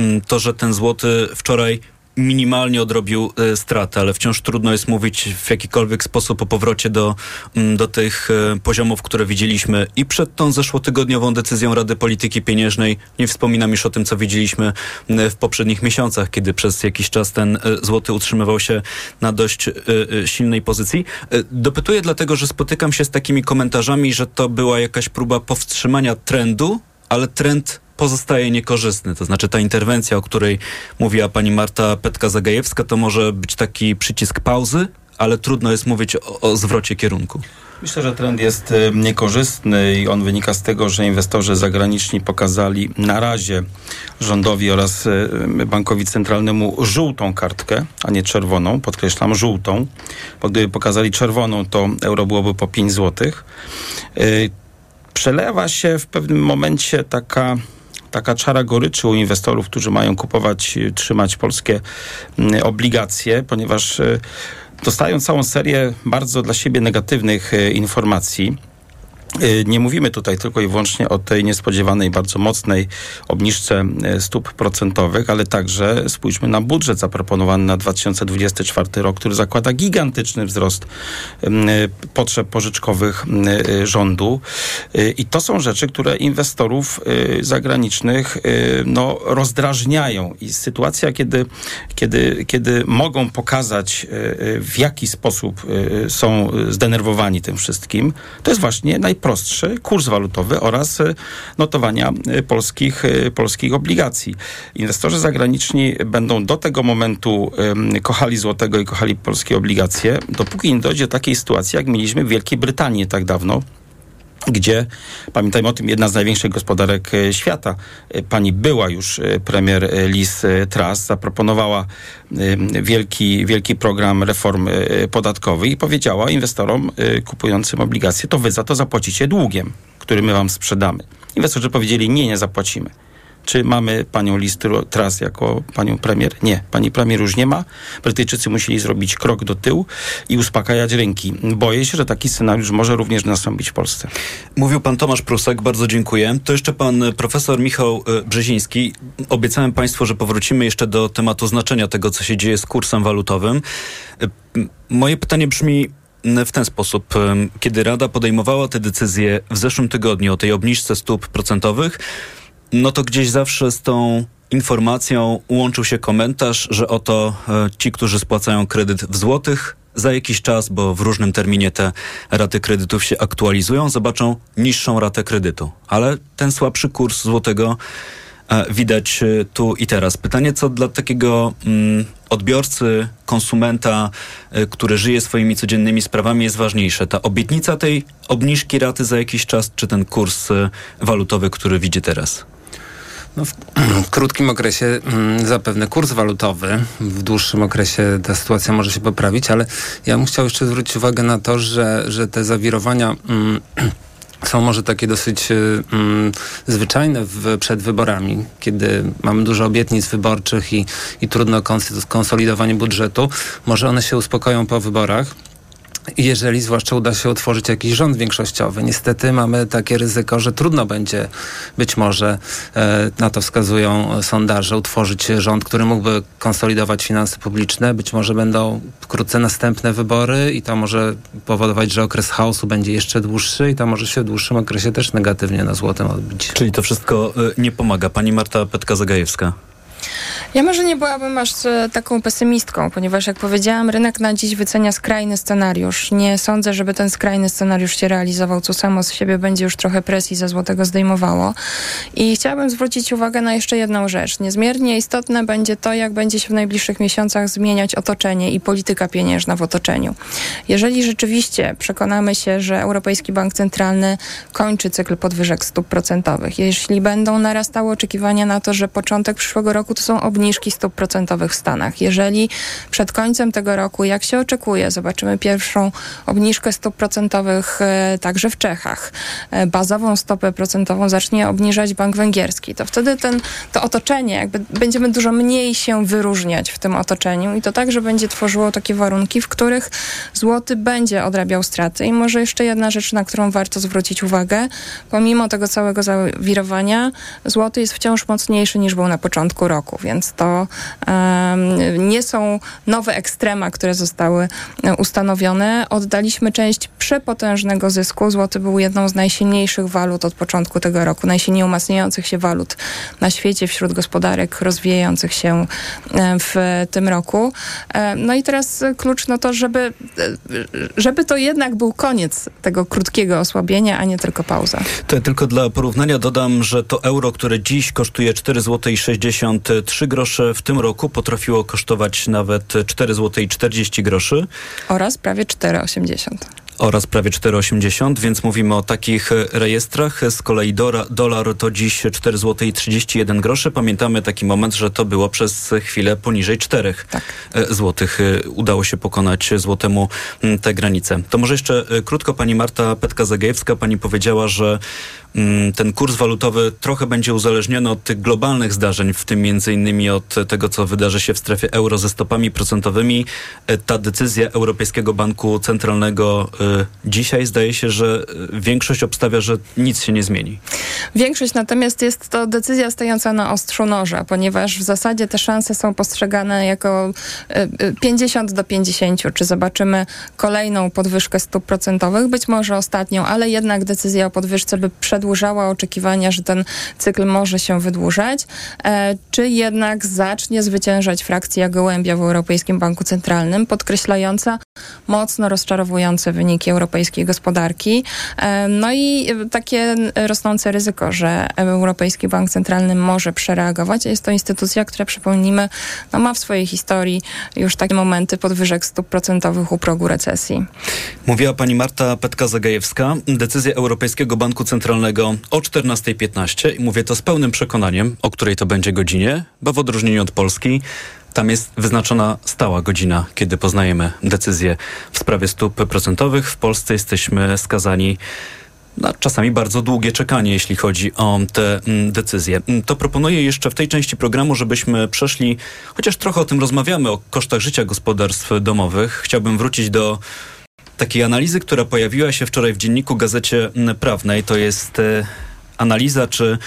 y, to, że ten złoty wczoraj minimalnie odrobił e, straty, ale wciąż trudno jest mówić w jakikolwiek sposób o powrocie do, mm, do tych e, poziomów, które widzieliśmy i przed tą zeszłotygodniową decyzją Rady Polityki Pieniężnej. Nie wspominam już o tym, co widzieliśmy w poprzednich miesiącach, kiedy przez jakiś czas ten e, złoty utrzymywał się na dość silnej pozycji. Dopytuję dlatego, że spotykam się z takimi komentarzami, że to była jakaś próba powstrzymania trendu, ale trend pozostaje niekorzystny. To znaczy ta interwencja, o której mówiła pani Marta Petka-Zagajewska, to może być taki przycisk pauzy, ale trudno jest mówić o, o zwrocie kierunku. Myślę, że trend jest y, niekorzystny i on wynika z tego, że inwestorzy zagraniczni pokazali na razie rządowi oraz y, bankowi centralnemu żółtą kartkę, a nie czerwoną. Podkreślam, żółtą. Bo gdyby pokazali czerwoną, to euro byłoby po 5 złotych. Y, przelewa się w pewnym momencie taka taka czara goryczy u inwestorów, którzy mają kupować, trzymać polskie mm, obligacje, ponieważ e, dostają całą serię bardzo dla siebie negatywnych e, informacji. Y, nie mówimy tutaj tylko i wyłącznie o tej niespodziewanej, bardzo mocnej obniżce y, stóp procentowych, ale także spójrzmy na budżet zaproponowany na 2024 rok, który zakłada gigantyczny wzrost y, potrzeb pożyczkowych rządu. I to są rzeczy, które inwestorów zagranicznych no, rozdrażniają. I sytuacja, kiedy, kiedy, kiedy mogą pokazać, w jaki sposób są zdenerwowani tym wszystkim, to jest właśnie najpierw prostszy kurs walutowy oraz y, notowania y, polskich, y, polskich obligacji. Inwestorzy zagraniczni będą do tego momentu kochali złotego i kochali polskie obligacje, dopóki nie dojdzie do takiej sytuacji, jak mieliśmy w Wielkiej Brytanii tak dawno, gdzie, pamiętajmy o tym, jedna z największych gospodarek e, świata, e, pani była już e, premier Liz Truss, zaproponowała wielki, wielki program reform podatkowych i powiedziała inwestorom kupującym obligacje, to wy za to zapłacicie długiem, który my wam sprzedamy. Inwestorzy powiedzieli, nie, nie zapłacimy. Czy mamy panią Liz Truss jako panią premier? Nie. Pani premier już nie ma. Brytyjczycy musieli zrobić krok do tyłu i uspokajać ręki. Boję się, że taki scenariusz może również nastąpić w Polsce. Mówił pan Tomasz Prusek, bardzo dziękuję. To jeszcze pan profesor Michał e, Brzeziński. Obiecałem państwu, że powrócimy jeszcze do tematu znaczenia tego, co się dzieje z kursem walutowym. E, moje pytanie brzmi, w ten sposób. E, kiedy Rada podejmowała te decyzje w zeszłym tygodniu o tej obniżce stóp procentowych, no to gdzieś zawsze z tą informacją łączył się komentarz, że oto e, ci, którzy spłacają kredyt w złotych, za jakiś czas, bo w różnym terminie te raty kredytów się aktualizują, zobaczą niższą ratę kredytu. Ale ten słabszy kurs złotego e, widać e, tu i teraz. Pytanie, co dla takiego mm, odbiorcy, konsumenta, który żyje swoimi codziennymi sprawami, jest ważniejsze? Ta obietnica tej obniżki raty za jakiś czas, czy ten kurs walutowy, który widzi teraz? No w, krótkim okresie mm, zapewne kurs walutowy, w dłuższym okresie ta sytuacja może się poprawić, ale ja bym chciał jeszcze zwrócić uwagę na to, że, że te zawirowania mm, są może takie dosyć mm, zwyczajne w, przed wyborami, kiedy mamy dużo obietnic wyborczych i, i trudno konsolidowanie budżetu. Może one się uspokoją po wyborach jeżeli zwłaszcza uda się utworzyć jakiś rząd większościowy. Niestety mamy takie ryzyko, że trudno będzie być może, e, na to wskazują sondaże, utworzyć rząd, który mógłby konsolidować finanse publiczne. Być może będą wkrótce następne wybory i to może powodować, że okres chaosu będzie jeszcze dłuższy i to może się w dłuższym okresie też negatywnie na złotym odbić. Czyli to wszystko e, nie pomaga. Pani Marta Petka-Zagajewska. Ja może nie byłabym aż e, taką pesymistką, ponieważ jak powiedziałam, rynek na dziś wycenia skrajny scenariusz. Nie sądzę, żeby ten skrajny scenariusz się realizował, co samo z siebie będzie już trochę presji za złotego zdejmowało. I chciałabym zwrócić uwagę na jeszcze jedną rzecz. Niezmiernie istotne będzie to, jak będzie się w najbliższych miesiącach zmieniać otoczenie i polityka pieniężna w otoczeniu. Jeżeli rzeczywiście przekonamy się, że Europejski Bank Centralny kończy cykl podwyżek stóp procentowych, jeśli będą narastały oczekiwania na to, że początek przyszłego roku to są obniżki stóp procentowych w Stanach. Jeżeli przed końcem tego roku, jak się oczekuje, zobaczymy pierwszą obniżkę stóp procentowych e, także w Czechach, e, bazową stopę procentową zacznie obniżać Bank Węgierski, to wtedy ten, to otoczenie, jakby będziemy dużo mniej się wyróżniać w tym otoczeniu i to także będzie tworzyło takie warunki, w których złoty będzie odrabiał straty. I może jeszcze jedna rzecz, na którą warto zwrócić uwagę. Pomimo tego całego zawirowania, złoty jest wciąż mocniejszy niż był na początku roku roku, więc to nie są nowe ekstrema, które zostały e, ustanowione. Oddaliśmy część przepotężnego zysku. Złoty był jedną z najsilniejszych walut od początku tego roku, najsilniej umacniających się walut na świecie wśród gospodarek rozwijających się e, w tym roku. E, no i teraz klucz no to, żeby, żeby to jednak był koniec tego krótkiego osłabienia, a nie tylko pauza. To ja tylko dla porównania dodam, że to euro, które dziś kosztuje 4 zł i 60 3 grosze w tym roku potrafiło kosztować nawet 4 zł 40 groszy. Oraz prawie 4,80 oraz prawie 4,80, więc mówimy o takich rejestrach. Z kolei dolar, dolar to dziś 4 zł 31 groszy. Pamiętamy taki moment, że to było przez chwilę poniżej 4 tak. złotych. Udało się pokonać złotemu te granice. To może jeszcze e, krótko pani Marta Petka-Zagajewska. Pani powiedziała, że Mm, ten kurs walutowy trochę będzie uzależniony od tych globalnych zdarzeń, w tym między innymi od tego, co wydarzy się w strefie euro ze stopami procentowymi. E, ta decyzja Europejskiego Banku Centralnego e, dzisiaj zdaje się, że e, większość obstawia, że nic się nie zmieni. Większość natomiast jest to decyzja stojąca na ostrzu noża, ponieważ w zasadzie te szanse są postrzegane jako 50 do 50. Czy zobaczymy kolejną podwyżkę stóp procentowych, być może ostatnią, ale jednak decyzja o podwyżce by przed przedłużała oczekiwania, że ten cykl może się wydłużać, e, czy jednak zacznie zwyciężać frakcja gołębia w Europejskim Banku Centralnym, podkreślająca mocno rozczarowujące wyniki europejskiej gospodarki. E, no i takie rosnące ryzyko, że Europejski Bank Centralny może przereagować. Jest to instytucja, która przypomnijmy, no ma w swojej historii już takie momenty podwyżek stóp procentowych u progu recesji. Mówiła pani Marta Petka-Zagajewska. Decyzja Europejskiego Banku Centralnego o 14.15 i mówię to z pełnym przekonaniem, o której to będzie godzinie, bo w odróżnieniu od Polski tam jest wyznaczona stała godzina, kiedy poznajemy decyzję w sprawie stóp procentowych. W Polsce jesteśmy skazani na czasami bardzo długie czekanie, jeśli chodzi o te mm, decyzje. Mm, to proponuję jeszcze w tej części programu, żebyśmy przeszli, chociaż trochę o tym rozmawiamy, o kosztach życia gospodarstw domowych. Chciałbym wrócić do takiej analizy, która pojawiła się wczoraj w dzienniku Gazecie Prawnej. To jest e, analiza, czy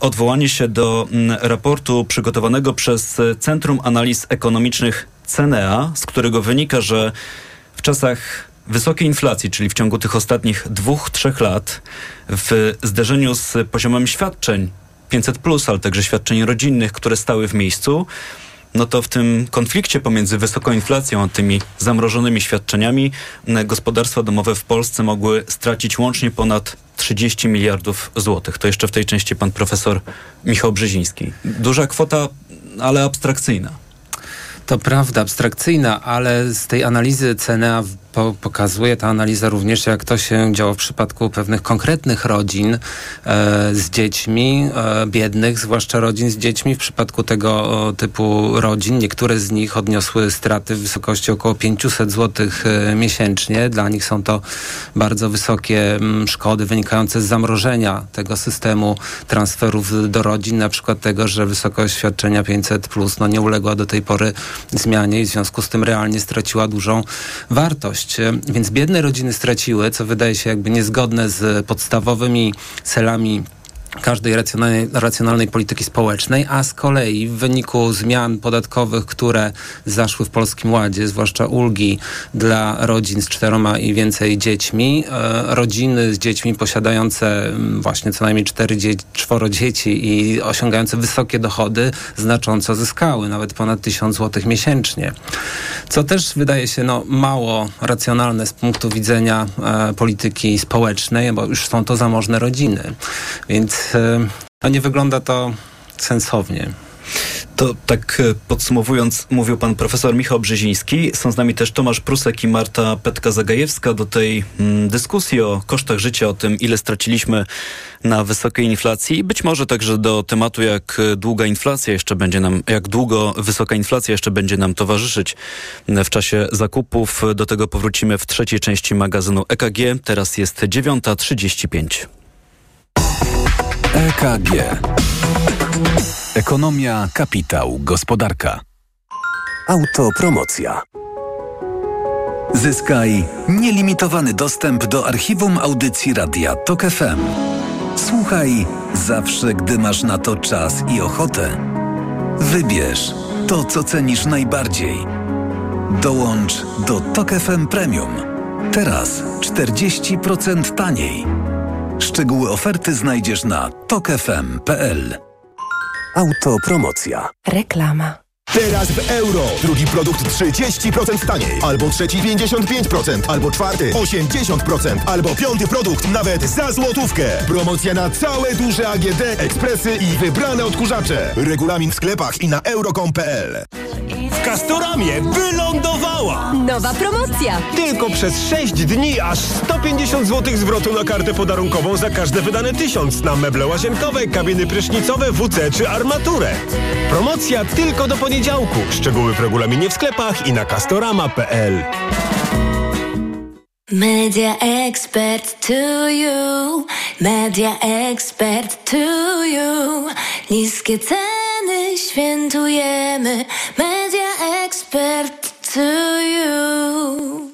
odwołanie się do mm, raportu przygotowanego przez Centrum Analiz Ekonomicznych CENEA, z którego wynika, że w czasach wysokiej inflacji, czyli w ciągu tych ostatnich dwóch, trzech lat, w zderzeniu z poziomem świadczeń 500, ale także świadczeń rodzinnych, które stały w miejscu, no to w tym konflikcie pomiędzy wysoką inflacją a tymi zamrożonymi świadczeniami gospodarstwa domowe w Polsce mogły stracić łącznie ponad 30 miliardów złotych. To jeszcze w tej części pan profesor Michał Brzeziński. Duża kwota, ale abstrakcyjna. To prawda, abstrakcyjna, ale z tej analizy CNA po, pokazuje ta analiza również, jak to się działo w przypadku pewnych konkretnych rodzin e, z dziećmi, e, biednych, zwłaszcza rodzin z dziećmi. W przypadku tego typu rodzin niektóre z nich odniosły straty w wysokości około 500 zł e, miesięcznie. Dla nich są to bardzo wysokie szkody wynikające z zamrożenia tego systemu transferów do rodzin, na przykład tego, że wysokość świadczenia 500 plus no, nie uległa do tej pory zmianie i w związku z tym realnie straciła dużą wartość. Więc biedne rodziny straciły, co wydaje się jakby niezgodne z podstawowymi celami każdej racjonalnej, racjonalnej polityki społecznej, a z kolei w wyniku zmian podatkowych, które zaszły w Polskim Ładzie, zwłaszcza ulgi dla rodzin z czteroma i więcej dziećmi, e, rodziny z dziećmi posiadające mm, właśnie co najmniej cztery czworo dzieci i osiągające wysokie dochody znacząco zyskały, nawet ponad tysiąc złotych miesięcznie. Co też wydaje się no, mało racjonalne z punktu widzenia e, polityki społecznej, bo już są to zamożne rodziny. Więc no nie wygląda to sensownie. To tak e, podsumowując, mówił pan profesor Michał Brzeziński. Są z nami też Tomasz Prusek i Marta Petka-Zagajewska do tej mm, dyskusji o kosztach życia, o tym, ile straciliśmy na wysokiej inflacji. Być może także do tematu, jak długa inflacja jeszcze będzie nam, jak długo wysoka inflacja jeszcze będzie nam towarzyszyć w czasie zakupów. Do tego powrócimy w trzeciej części magazynu EKG. Teraz jest 9.35. EKG. Ekonomia, kapitał, gospodarka. Autopromocja. Zyskaj nielimitowany dostęp do archiwum audycji Radia TOK FM. Słuchaj zawsze, gdy masz na to czas i ochotę. Wybierz to, co cenisz najbardziej. Dołącz do TOK FM Premium. Teraz 40% taniej. Szczegóły oferty znajdziesz na tokefm.pl. Autopromocja. Reklama. Teraz w euro. Drugi produkt 30% taniej. Albo trzeci 55%. Albo czwarty 80%. Albo piąty produkt nawet za złotówkę. Promocja na całe duże AGD, ekspresy i wybrane odkurzacze. Regulamin w sklepach i na euro.com.pl. W Castoramie wylądowała! Nowa promocja! Tylko przez 6 dni aż 150 zł zwrotu na kartę podarunkową za każde wydane tysiąc na meble łazienkowe, kabiny prysznicowe, WC czy armaturę. Promocja tylko do poniedziałku. Szczegóły w regulaminie w sklepach i na castorama.pl. Media expert to you, media expert to you. Niskie ceny świętujemy, media expert to you.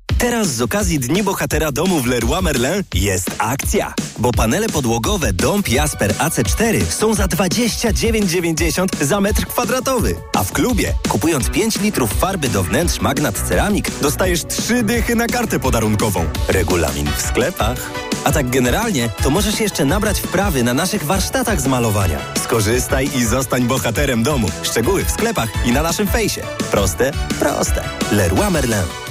Teraz z okazji Dni Bohatera Domu w Leroy Merlin jest akcja. Bo panele podłogowe Dom Jasper AC4 są za 29,90 za metr kwadratowy. A w klubie, kupując 5 litrów farby do wnętrz Magnat Ceramik, dostajesz 3 dychy na kartę podarunkową. Regulamin w sklepach. A tak generalnie, to możesz jeszcze nabrać wprawy na naszych warsztatach z malowania. Skorzystaj i zostań bohaterem domu. Szczegóły w sklepach i na naszym fejsie. Proste? Proste. Leroy Merlin.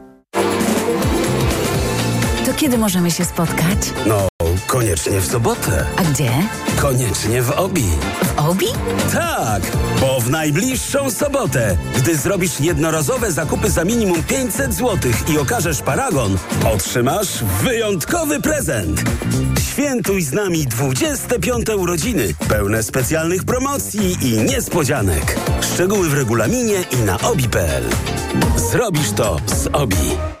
To kiedy możemy się spotkać? No, koniecznie w sobotę. A gdzie? Koniecznie w Obi. W Obi? Tak, bo w najbliższą sobotę, gdy zrobisz jednorazowe zakupy za minimum 500 zł i okażesz paragon, otrzymasz wyjątkowy prezent. Świętuj z nami 25 urodziny, pełne specjalnych promocji i niespodzianek. Szczegóły w regulaminie i na obi.pl. Zrobisz to z Obi.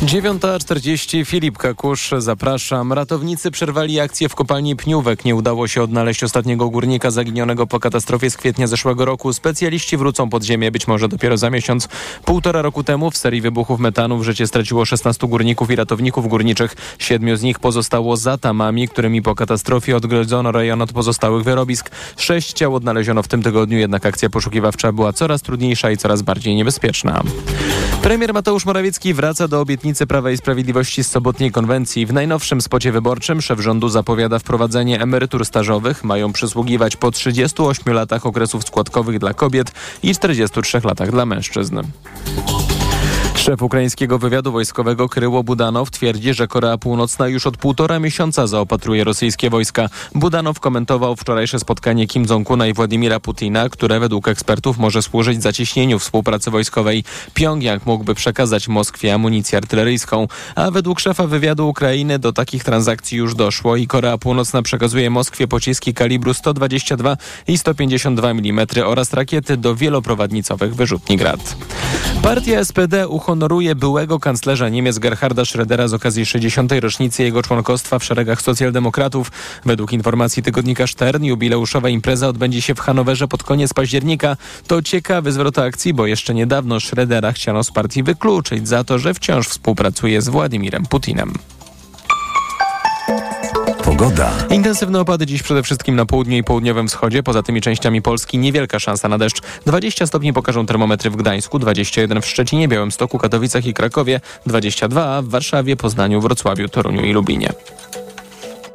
9.40 Filip Kakusz, zapraszam. Ratownicy przerwali akcję w kopalni Pniówek. Nie udało się odnaleźć ostatniego górnika zaginionego po katastrofie z kwietnia zeszłego roku. Specjaliści wrócą pod ziemię być może dopiero za miesiąc. Półtora roku temu w serii wybuchów metanu w życie straciło 16 górników i ratowników górniczych. Siedmiu z nich pozostało za tamami, którymi po katastrofie odgrodzono rejon od pozostałych wyrobisk. Sześć ciał odnaleziono w tym tygodniu, jednak akcja poszukiwawcza była coraz trudniejsza i coraz bardziej niebezpieczna. Premier Mateusz Morawiecki wraca do obietnicy Prawa i Sprawiedliwości z sobotniej konwencji. W najnowszym spocie wyborczym szef rządu zapowiada wprowadzenie emerytur stażowych. Mają przysługiwać po 38 latach okresów składkowych dla kobiet i 43 latach dla mężczyzn. Szef ukraińskiego wywiadu wojskowego Kryło Budanow twierdzi, że Korea Północna już od półtora miesiąca zaopatruje rosyjskie wojska. Budanow komentował wczorajsze spotkanie Kim Jong-una i Władimira Putina, które według ekspertów może służyć zacieśnieniu współpracy wojskowej. Pjongjang mógłby przekazać Moskwie amunicję artyleryjską, a według szefa wywiadu Ukrainy do takich transakcji już doszło i Korea Północna przekazuje Moskwie pociski kalibru 122 i 152 mm oraz rakiety do wieloprowadnicowych wyrzutni Grad. Partia SPD uhonoruje byłego kanclerza Niemiec Gerharda Schrödera z okazji 60. rocznicy jego członkostwa w szeregach socjaldemokratów. Według informacji tygodnika Stern jubileuszowa impreza odbędzie się w Hanowerze pod koniec października. To ciekawy zwrot akcji, bo jeszcze niedawno Schrödera chciano z partii wykluczyć za to, że wciąż współpracuje z Władimirem Putinem. Pogoda. Intensywne opady dziś przede wszystkim na południu i południowym wschodzie. Poza tymi częściami Polski niewielka szansa na deszcz. 20 stopni pokażą termometry w Gdańsku, 21 w Szczecinie, Białymstoku, Katowicach i Krakowie, 22 a w Warszawie, Poznaniu, Wrocławiu, Toruniu i Lublinie.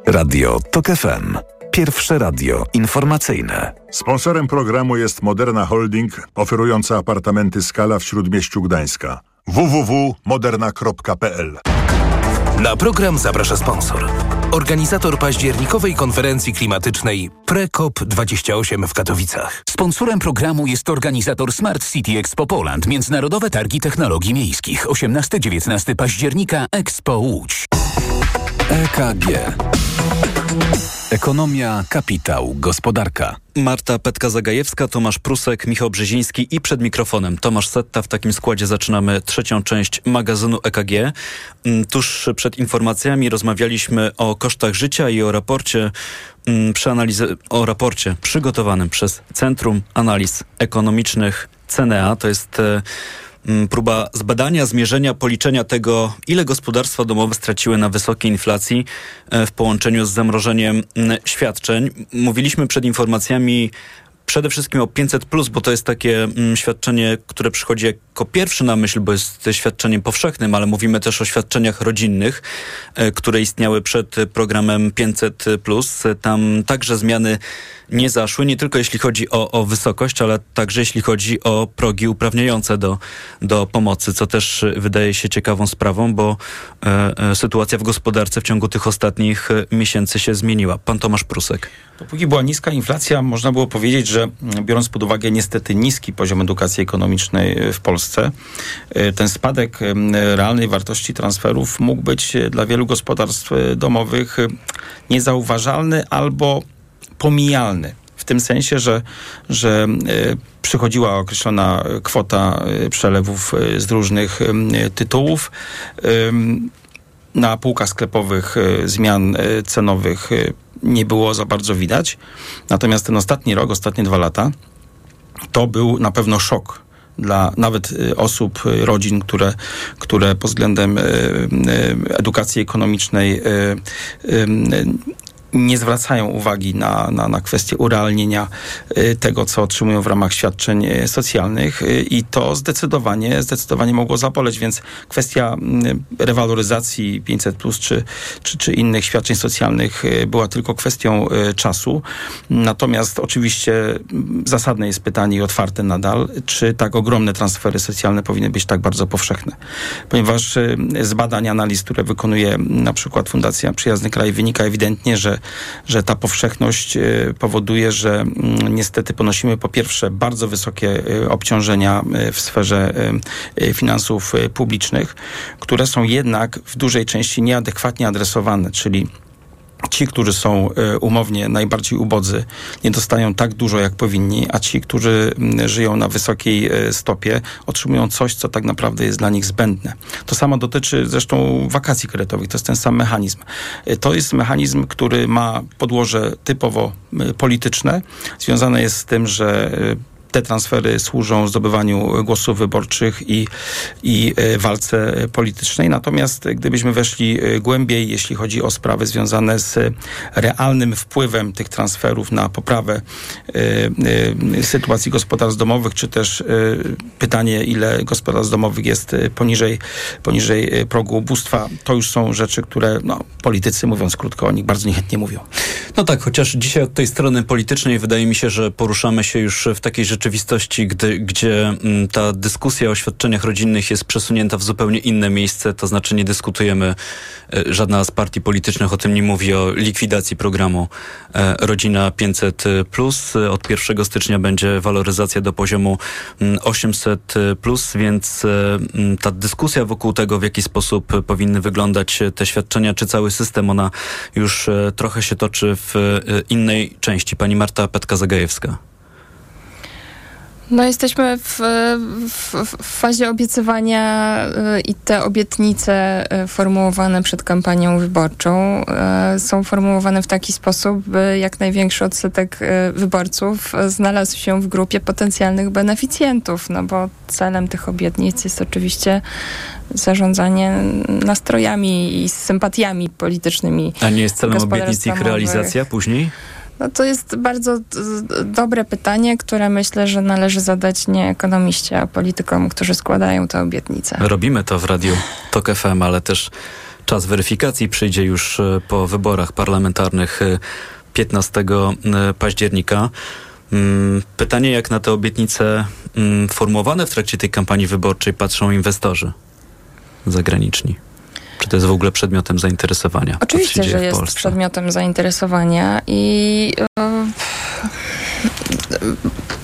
Radio TOK FM. Pierwsze radio informacyjne. Sponsorem programu jest Moderna Holding, oferująca apartamenty Skala w Śródmieściu Gdańska. www.moderna.pl Na program zaprasza sponsor. Organizator październikowej konferencji klimatycznej PreCOP28 w Katowicach. Sponsorem programu jest organizator Smart City Expo Poland, Międzynarodowe Targi Technologii Miejskich, 18-19 października Expo Łódź. EKG. Ekonomia, kapitał, gospodarka. Marta Petka-Zagajewska, Tomasz Prusek, Michał Brzeziński i przed mikrofonem Tomasz Setta. W takim składzie zaczynamy trzecią część magazynu EKG. Mm, tuż przed informacjami rozmawialiśmy o kosztach życia i o raporcie, mm, przeanalizy- o raporcie przygotowanym przez Centrum Analiz Ekonomicznych CNEA. To jest e, próba zbadania, zmierzenia, policzenia tego, ile gospodarstwa domowe straciły na wysokiej inflacji e, w połączeniu z zamrożeniem mm, świadczeń. Mówiliśmy przed informacjami przede wszystkim o 500, bo to jest takie mm, świadczenie, które przychodzi jako pierwsze na myśl, bo jest świadczeniem powszechnym, ale mówimy też o świadczeniach rodzinnych, e, które istniały przed programem 500. Tam także zmiany nie zaszły, nie tylko jeśli chodzi o, o wysokość, ale także jeśli chodzi o progi uprawniające do, do pomocy, co też wydaje się ciekawą sprawą, bo e, e, sytuacja w gospodarce w ciągu tych ostatnich e, miesięcy się zmieniła. Pan Tomasz Prusek. Dopóki była niska inflacja, można było powiedzieć, że mm, biorąc pod uwagę niestety niski poziom edukacji ekonomicznej w Polsce, e, ten spadek em, realnej wartości transferów mógł być e, dla wielu gospodarstw e, domowych e, niezauważalny albo pomijalny. W tym sensie, że, że e, przychodziła określona kwota e, przelewów e, z różnych tytułów. Na półkach sklepowych e, zmian e, cenowych e, nie było za bardzo widać. Natomiast ten ostatni rok, ostatnie dwa lata, to był na pewno szok dla nawet e, osób, e, rodzin, które, które pod względem e, edukacji ekonomicznej nie zwracają uwagi na, na, na kwestię urealnienia y, tego, co otrzymują w ramach świadczeń y, socjalnych y, i to zdecydowanie, zdecydowanie mogło zaboleć, więc kwestia rewaloryzacji 500 plus czy, czy, czy innych świadczeń socjalnych była tylko kwestią czasu. Natomiast oczywiście mm, zasadne jest pytanie i otwarte nadal, czy tak ogromne transfery socjalne powinny być tak bardzo powszechne. Ponieważ z badań, analiz, które wykonuje na przykład Fundacja Przyjazny Kraj, wynika ewidentnie, że, że ta powszechność y, powoduje, że mm, niestety ponosimy po pierwsze bardzo wysokie y, obciążenia y, w sferze finansów publicznych, które są jednak w dużej części nieadekwatnie adresowane, czyli ci, którzy są y, umownie najbardziej ubodzy, nie dostają tak dużo, jak powinni, a ci, którzy mm, żyją na wysokiej y, stopie, otrzymują coś, co tak naprawdę jest dla nich zbędne. To samo dotyczy zresztą wakacji kredytowych. To jest ten sam mechanizm. Y, To jest mechanizm, który ma podłoże typowo polityczne. Związane jest z tym, że te transfery służą zdobywaniu głosów wyborczych i, i e, walce politycznej. Natomiast gdybyśmy weszli e, głębiej, jeśli chodzi o sprawy związane z realnym wpływem tych transferów na poprawę e, e, sytuacji gospodarstw domowych, czy też e, pytanie, ile gospodarstw domowych jest poniżej, poniżej progu ubóstwa, to już są rzeczy, które no, politycy, mówiąc krótko, o nich bardzo niechętnie mówią. No tak, chociaż dzisiaj od tej strony politycznej wydaje mi się, że poruszamy się już w takiej rzeczywistości, gdy, gdzie mm, ta dyskusja o świadczeniach rodzinnych jest przesunięta w zupełnie inne miejsce, to znaczy nie dyskutujemy, e, żadna z partii politycznych o tym nie mówi, o likwidacji programu e, Rodzina 500 plus. E, Od 1 stycznia będzie waloryzacja do poziomu mm, 800 plus, więc mm, ta dyskusja wokół tego, w jaki sposób powinny wyglądać te świadczenia, czy cały system, ona już trochę się toczy w innej części. Pani Marta Petka-Zagajewska. No jesteśmy w, w, w fazie obiecywania y, i te obietnice y, formułowane przed kampanią wyborczą y, są formułowane w taki sposób, by jak największy odsetek wyborców znalazł się w grupie potencjalnych beneficjentów, no bo celem tych obietnic jest oczywiście zarządzanie nastrojami i sympatiami politycznymi. A nie jest celem obietnic ich realizacja później? No to jest bardzo dobre pytanie, które myślę, że należy zadać nie ekonomiście, a politykom, którzy składają te obietnice. Robimy to w Radiu TOK FM, ale też czas weryfikacji przyjdzie już e, po wyborach parlamentarnych e, 15 e, października. Mm, Pytanie, jak na te obietnice mm, formułowane w trakcie tej kampanii wyborczej patrzą inwestorzy zagraniczni? Czy to jest w ogóle przedmiotem zainteresowania? Oczywiście, że jest przedmiotem zainteresowania i e,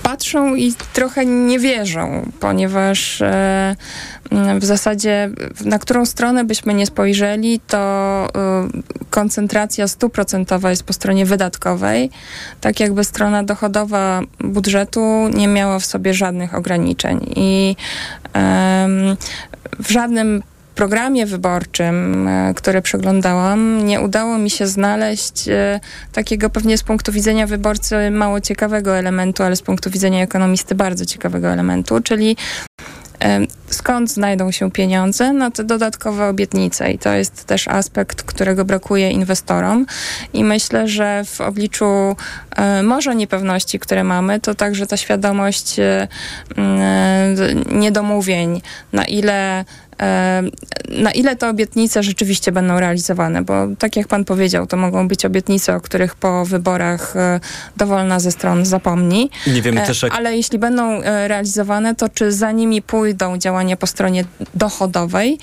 patrzą i trochę nie wierzą, ponieważ e, w zasadzie na którą stronę byśmy nie spojrzeli, to e, koncentracja stuprocentowa jest po stronie wydatkowej, tak jakby strona dochodowa budżetu nie miała w sobie żadnych ograniczeń i w żadnym programie wyborczym, e, które przeglądałam, nie udało mi się znaleźć e, takiego pewnie z punktu widzenia wyborcy mało ciekawego elementu, ale z punktu widzenia ekonomisty bardzo ciekawego elementu, czyli e, skąd znajdą się pieniądze na te dodatkowe obietnice. I to jest też aspekt, którego brakuje inwestorom. I myślę, że w obliczu może niepewności, które mamy, to także ta świadomość niedomówień, na ile na ile te obietnice rzeczywiście będą realizowane, bo tak jak pan powiedział, to mogą być obietnice, o których po wyborach e, dowolna ze stron zapomni. Nie wiemy e, też jak... Ale jeśli będą e, realizowane, to czy za nimi pójdą działania po stronie dochodowej,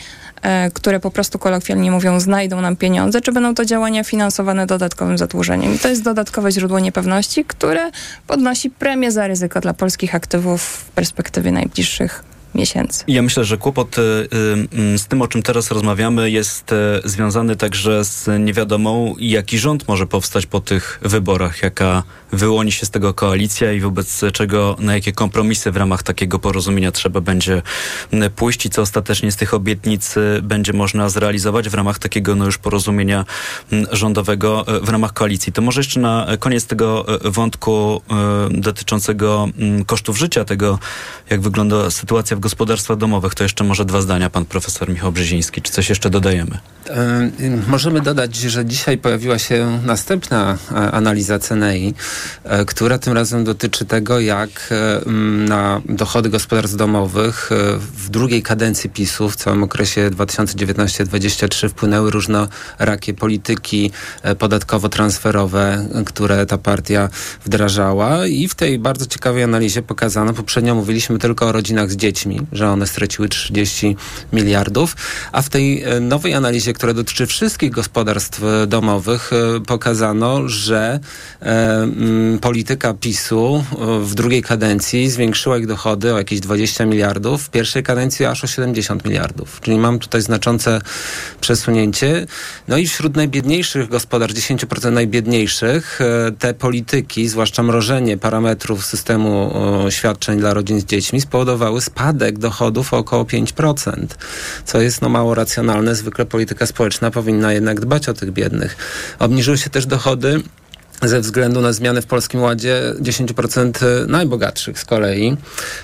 które po prostu kolokwialnie mówią, znajdą nam pieniądze, czy będą to działania finansowane dodatkowym zadłużeniem. I to jest dodatkowe źródło niepewności, które podnosi premię za ryzyko dla polskich aktywów w perspektywie najbliższych miesięcy. Ja myślę, że kłopot y, y, z tym, o czym teraz rozmawiamy, jest y, związany także z niewiadomą, jaki rząd może powstać po tych wyborach, jaka wyłoni się z tego koalicja i wobec czego, na jakie kompromisy w ramach takiego porozumienia trzeba będzie pójść i co ostatecznie z tych obietnic będzie można zrealizować w ramach takiego no już porozumienia rządowego w ramach koalicji. To może jeszcze na koniec tego wątku dotyczącego kosztów życia, tego jak wygląda sytuacja w domowych. To jeszcze może dwa zdania, pan profesor Michał Brzeziński. Czy coś jeszcze dodajemy? E, możemy dodać, że dzisiaj pojawiła się następna e, analiza CNEI, e, która tym razem dotyczy tego, jak na dochody gospodarstw domowych w drugiej kadencji PiSu, w całym okresie 2019-2023 wpłynęły różnorakie polityki podatkowo-transferowe, które ta partia wdrażała i w tej bardzo ciekawej analizie pokazano, poprzednio mówiliśmy tylko o rodzinach z dziećmi, dziećmi, że one straciły 30 miliardów, a w tej e, nowej analizie, która dotyczy wszystkich gospodarstw e, domowych, e, pokazano, że polityka PiSu w drugiej kadencji zwiększyła ich dochody o jakieś 20 miliardów, w pierwszej kadencji aż o 70 miliardów. Czyli mam tutaj znaczące przesunięcie. No i wśród najbiedniejszych gospodarstw, 10% najbiedniejszych, te polityki, zwłaszcza mrożenie parametrów systemu świadczeń dla rodzin z dziećmi, spowodowały spadek spadek dochodów o około 5%, co jest no mało racjonalne. Zwykle polityka społeczna powinna jednak dbać o tych biednych. Obniżyły się też dochody ze względu na zmiany w Polskim Ładzie 10% najbogatszych z kolei.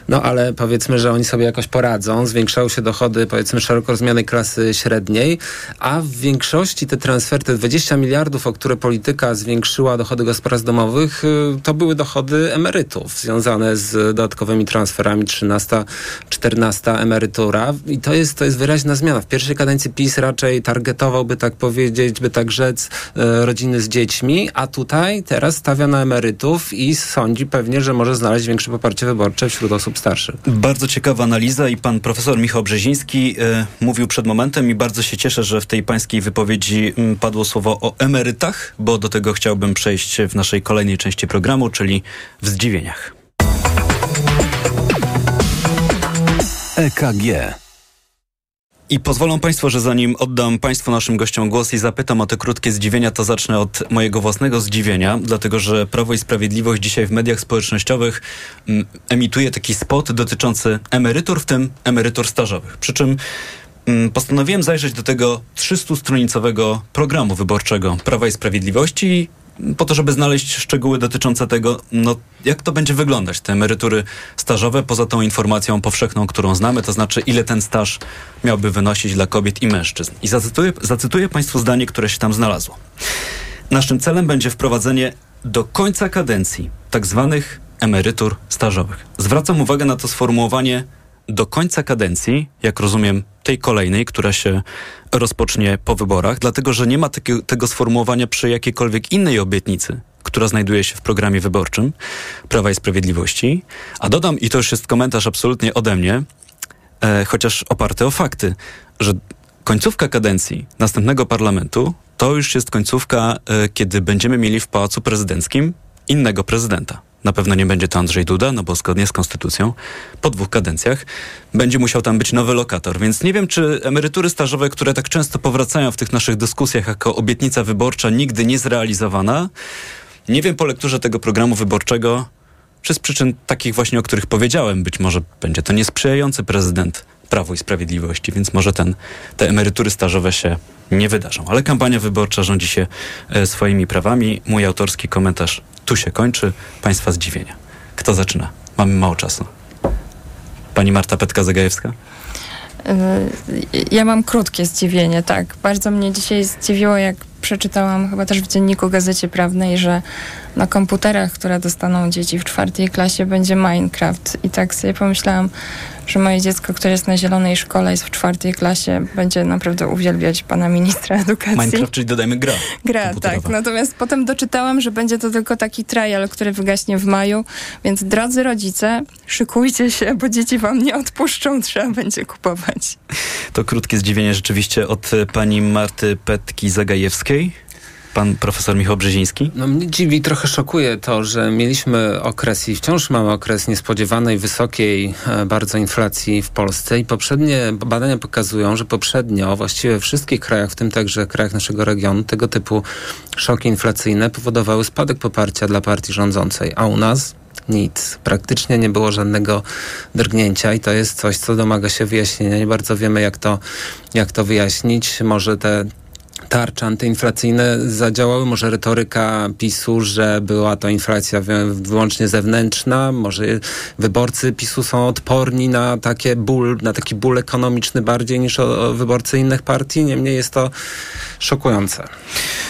No ale powiedzmy, że oni sobie jakoś poradzą. Zwiększały się dochody powiedzmy szeroko rozumianej klasy średniej, a w większości te transfery, te 20 miliardów, o które polityka zwiększyła dochody gospodarstw domowych, y, to były dochody emerytów związane z dodatkowymi transferami 13, 14 emerytura i to jest, to jest wyraźna zmiana. W pierwszej kadencji PiS raczej targetowałby tak powiedzieć, by tak rzec, y, rodziny z dziećmi, a tutaj tutaj teraz stawia na emerytów i sądzi pewnie, że może znaleźć większe poparcie wyborcze wśród osób starszych. Bardzo ciekawa analiza i pan profesor Michał Brzeziński y, mówił przed momentem i bardzo się cieszę, że w tej pańskiej wypowiedzi y, padło słowo o emerytach, bo do tego chciałbym przejść w naszej kolejnej części programu, czyli w zdziwieniach. EKG i pozwolą Państwo, że zanim oddam Państwu naszym gościom głos i zapytam o te krótkie zdziwienia, to zacznę od mojego własnego zdziwienia, dlatego że Prawo i Sprawiedliwość dzisiaj w mediach społecznościowych mm, emituje taki spot dotyczący emerytur, w tym emerytur stażowych. Przy czym mm, postanowiłem zajrzeć do tego 300-stronicowego programu wyborczego Prawa i Sprawiedliwości po to, żeby znaleźć szczegóły dotyczące tego, no, jak to będzie wyglądać, te emerytury stażowe, poza tą informacją powszechną, którą znamy, to znaczy ile ten staż miałby wynosić dla kobiet i mężczyzn. I zacytuję, zacytuję Państwu zdanie, które się tam znalazło. Naszym celem będzie wprowadzenie do końca kadencji tak zwanych emerytur stażowych. Zwracam uwagę na to sformułowanie do końca kadencji, jak rozumiem, tej kolejnej, która się rozpocznie po wyborach, dlatego że nie ma tego sformułowania przy jakiejkolwiek innej obietnicy, która znajduje się w programie wyborczym Prawa i Sprawiedliwości. A dodam, i to już jest komentarz absolutnie ode mnie, e, chociaż oparty o fakty, że końcówka kadencji następnego parlamentu to już jest końcówka, e, kiedy będziemy mieli w Pałacu Prezydenckim innego prezydenta na pewno nie będzie to Andrzej Duda, no bo zgodnie z konstytucją po dwóch kadencjach będzie musiał tam być nowy lokator. Więc nie wiem, czy emerytury stażowe, które tak często powracają w tych naszych dyskusjach jako obietnica wyborcza, nigdy nie zrealizowana, nie wiem po lekturze tego programu wyborczego, czy z przyczyn takich właśnie, o których powiedziałem, być może będzie to niesprzyjający prezydent Prawo i Sprawiedliwości, więc może ten, te emerytury stażowe się nie wydarzą. Ale kampania wyborcza rządzi się e, swoimi prawami. Mój autorski komentarz tu się kończy. Państwa zdziwienia. Kto zaczyna? Mamy mało czasu. Pani Marta Petka-Zagajewska? Y, ja mam krótkie zdziwienie, tak. Bardzo mnie dzisiaj zdziwiło, jak przeczytałam chyba też w dzienniku Gazecie Prawnej, że na komputerach, które dostaną dzieci w czwartej klasie, będzie Minecraft. I tak sobie pomyślałam, że moje dziecko, które jest na zielonej szkole, jest w czwartej klasie, będzie naprawdę uwielbiać pana ministra edukacji. Minecraft, czyli dodajmy gra. Gra, tak. Natomiast potem doczytałam, że będzie to tylko taki trial, który wygaśnie w maju. Więc drodzy rodzice, szykujcie się, bo dzieci wam nie odpuszczą, trzeba będzie kupować. To krótkie zdziwienie rzeczywiście od pani Marty Petki-Zagajewskiej pan profesor Michał Brzeziński? No mnie dziwi, trochę szokuje to, że mieliśmy okres i wciąż mamy okres niespodziewanej, wysokiej e, bardzo inflacji w Polsce i poprzednie badania pokazują, że poprzednio właściwie w wszystkich krajach, w tym także krajach naszego regionu, tego typu szoki inflacyjne powodowały spadek poparcia dla partii rządzącej, a u nas nic. Praktycznie nie było żadnego drgnięcia i to jest coś, co domaga się wyjaśnienia. Nie bardzo wiemy, jak to, jak to wyjaśnić. Może te tarcze antyinflacyjne zadziałały, może retoryka PiSu, że była to inflacja wyłącznie zewnętrzna, może wyborcy PiSu są odporni na, takie ból, na taki ból ekonomiczny bardziej niż o, o wyborcy innych partii, niemniej jest to szokujące.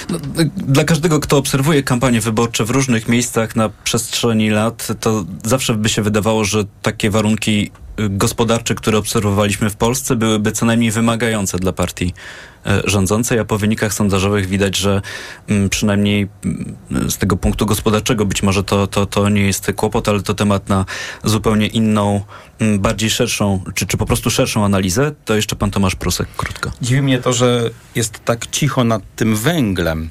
No, dla każdego, kto obserwuje kampanie wyborcze w różnych miejscach na przestrzeni lat, to zawsze by się wydawało, że takie warunki gospodarcze, które obserwowaliśmy w Polsce, byłyby co najmniej wymagające dla partii e, rządzącej, a po wynikach sondażowych widać, że mm, przynajmniej mm, z tego punktu gospodarczego być może to, to, to nie jest kłopot, ale to temat na zupełnie inną, mm, bardziej szerszą, czy, czy po prostu szerszą analizę. To jeszcze pan Tomasz Prusek, krótko. Dziwi mnie to, że jest tak cicho nad tym węglem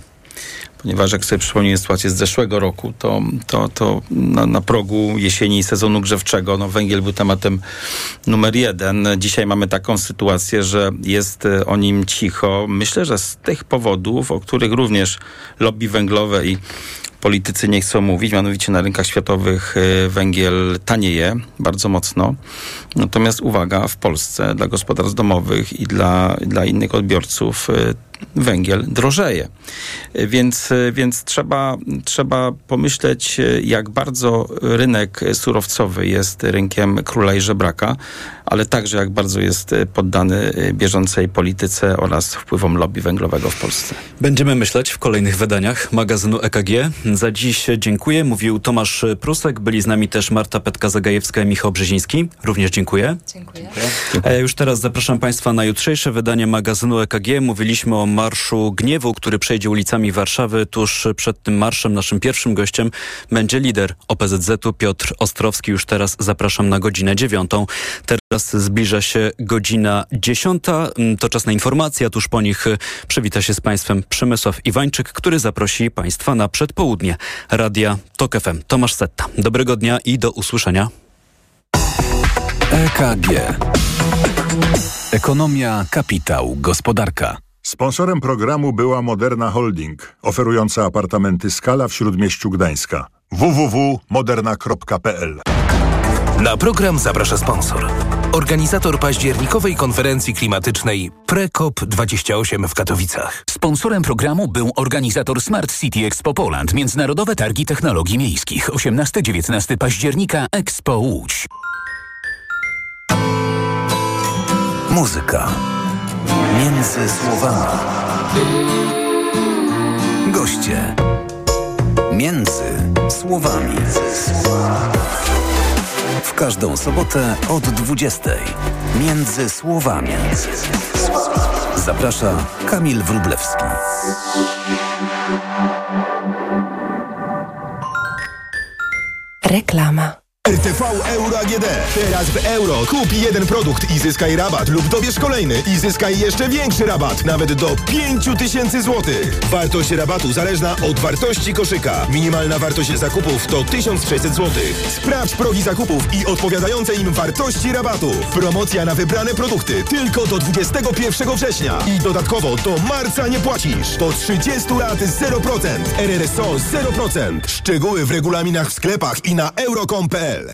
ponieważ jak sobie przypomnę sytuację z zeszłego roku, to, to, to na, na progu jesieni sezonu grzewczego no, węgiel był tematem numer jeden. Dzisiaj mamy taką sytuację, że jest e, o nim cicho. Myślę, że z tych powodów, o których również lobby węglowe i politycy nie chcą mówić, mianowicie na rynkach światowych e, węgiel tanieje bardzo mocno. Natomiast uwaga, w Polsce dla gospodarstw domowych i dla, dla innych odbiorców e, węgiel drożeje. Więc, więc trzeba, trzeba pomyśleć, jak bardzo rynek surowcowy jest rynkiem króla i żebraka, ale także jak bardzo jest poddany bieżącej polityce oraz wpływom lobby węglowego w Polsce. Będziemy myśleć w kolejnych wydaniach magazynu EKG. Za dziś dziękuję. Mówił Tomasz Prusek. Byli z nami też Marta Petka-Zagajewska i Michał Brzeziński. Również dziękuję. Dziękuję. A ja już teraz zapraszam Państwa na jutrzejsze wydanie magazynu EKG. Mówiliśmy o Marszu Gniewu, który przejdzie ulicami Warszawy. Tuż przed tym marszem naszym pierwszym gościem będzie lider OPZZ-u Piotr Ostrowski. Już teraz zapraszam na godzinę dziewiątą. Teraz zbliża się godzina dziesiąta. To czas na informacje, a tuż po nich przywita się z Państwem Przemysław Iwańczyk, który zaprosi Państwa na przedpołudnie Radia TOK FM. Tomasz Setta. Dobrego dnia i do usłyszenia. EKG. Ekonomia, kapitał, gospodarka. Sponsorem programu była Moderna Holding, oferująca apartamenty Skala w Śródmieściu Gdańska. www.moderna.pl Na program zaprasza sponsor. Organizator październikowej konferencji klimatycznej PreCOP28 w Katowicach. Sponsorem programu był organizator Smart City Expo Poland, Międzynarodowe Targi Technologii Miejskich. 18-19 października Expo Łódź. Muzyka. Między słowami. Goście. Między słowami. W każdą sobotę od 20. Między słowami. Zaprasza Kamil Wrublewski. Reklama. RTV Euro AGD. Teraz w euro kup jeden produkt i zyskaj rabat lub dobierz kolejny i zyskaj jeszcze większy rabat, nawet do 5000 zł. Wartość rabatu zależna od wartości koszyka. Minimalna wartość zakupów to 1600 zł. Sprawdź progi zakupów i odpowiadające im wartości rabatu. Promocja na wybrane produkty tylko do 21 września. I dodatkowo do marca nie płacisz. Do 30 lat 0%. RRSO 0%. Szczegóły w regulaminach w sklepach i na euro.com.pl.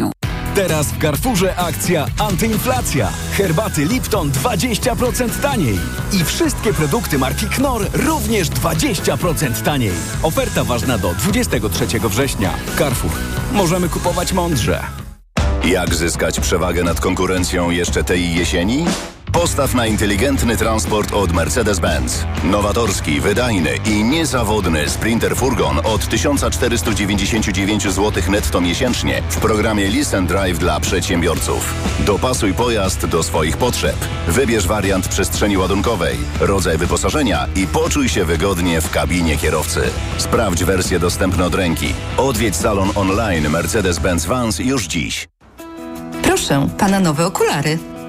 Teraz w Carrefourze akcja antyinflacja. Herbaty Lipton 20% taniej. I wszystkie produkty marki Knorr również 20% taniej. Oferta ważna do 23 września. Carrefour. Możemy kupować mądrze. Jak zyskać przewagę nad konkurencją jeszcze tej jesieni? Postaw na inteligentny transport od Mercedes-Benz. Nowatorski, wydajny i niezawodny Sprinter Furgon od 1499 zł netto miesięcznie w programie Listen Drive dla przedsiębiorców. Dopasuj pojazd do swoich potrzeb. Wybierz wariant przestrzeni ładunkowej, rodzaj wyposażenia i poczuj się wygodnie w kabinie kierowcy. Sprawdź wersje dostępne od ręki. Odwiedź salon online Mercedes-Benz Vans już dziś. Proszę, pana nowe okulary.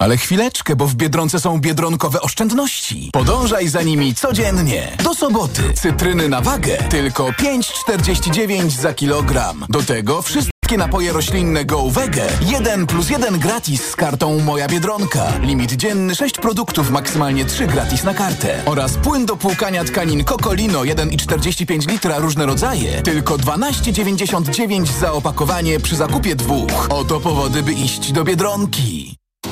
Ale chwileczkę, bo w Biedronce są biedronkowe oszczędności. Podążaj za nimi codziennie. Do soboty. Cytryny na wagę. Tylko 5,49 za kilogram. Do tego wszystkie napoje roślinne Go Wege. 1 plus 1 gratis z kartą Moja Biedronka. Limit dzienny 6 produktów, maksymalnie 3 gratis na kartę. Oraz płyn do płukania tkanin Cocolino 1,45 litra różne rodzaje. Tylko 12,99 za opakowanie przy zakupie dwóch. Oto powody, by iść do Biedronki.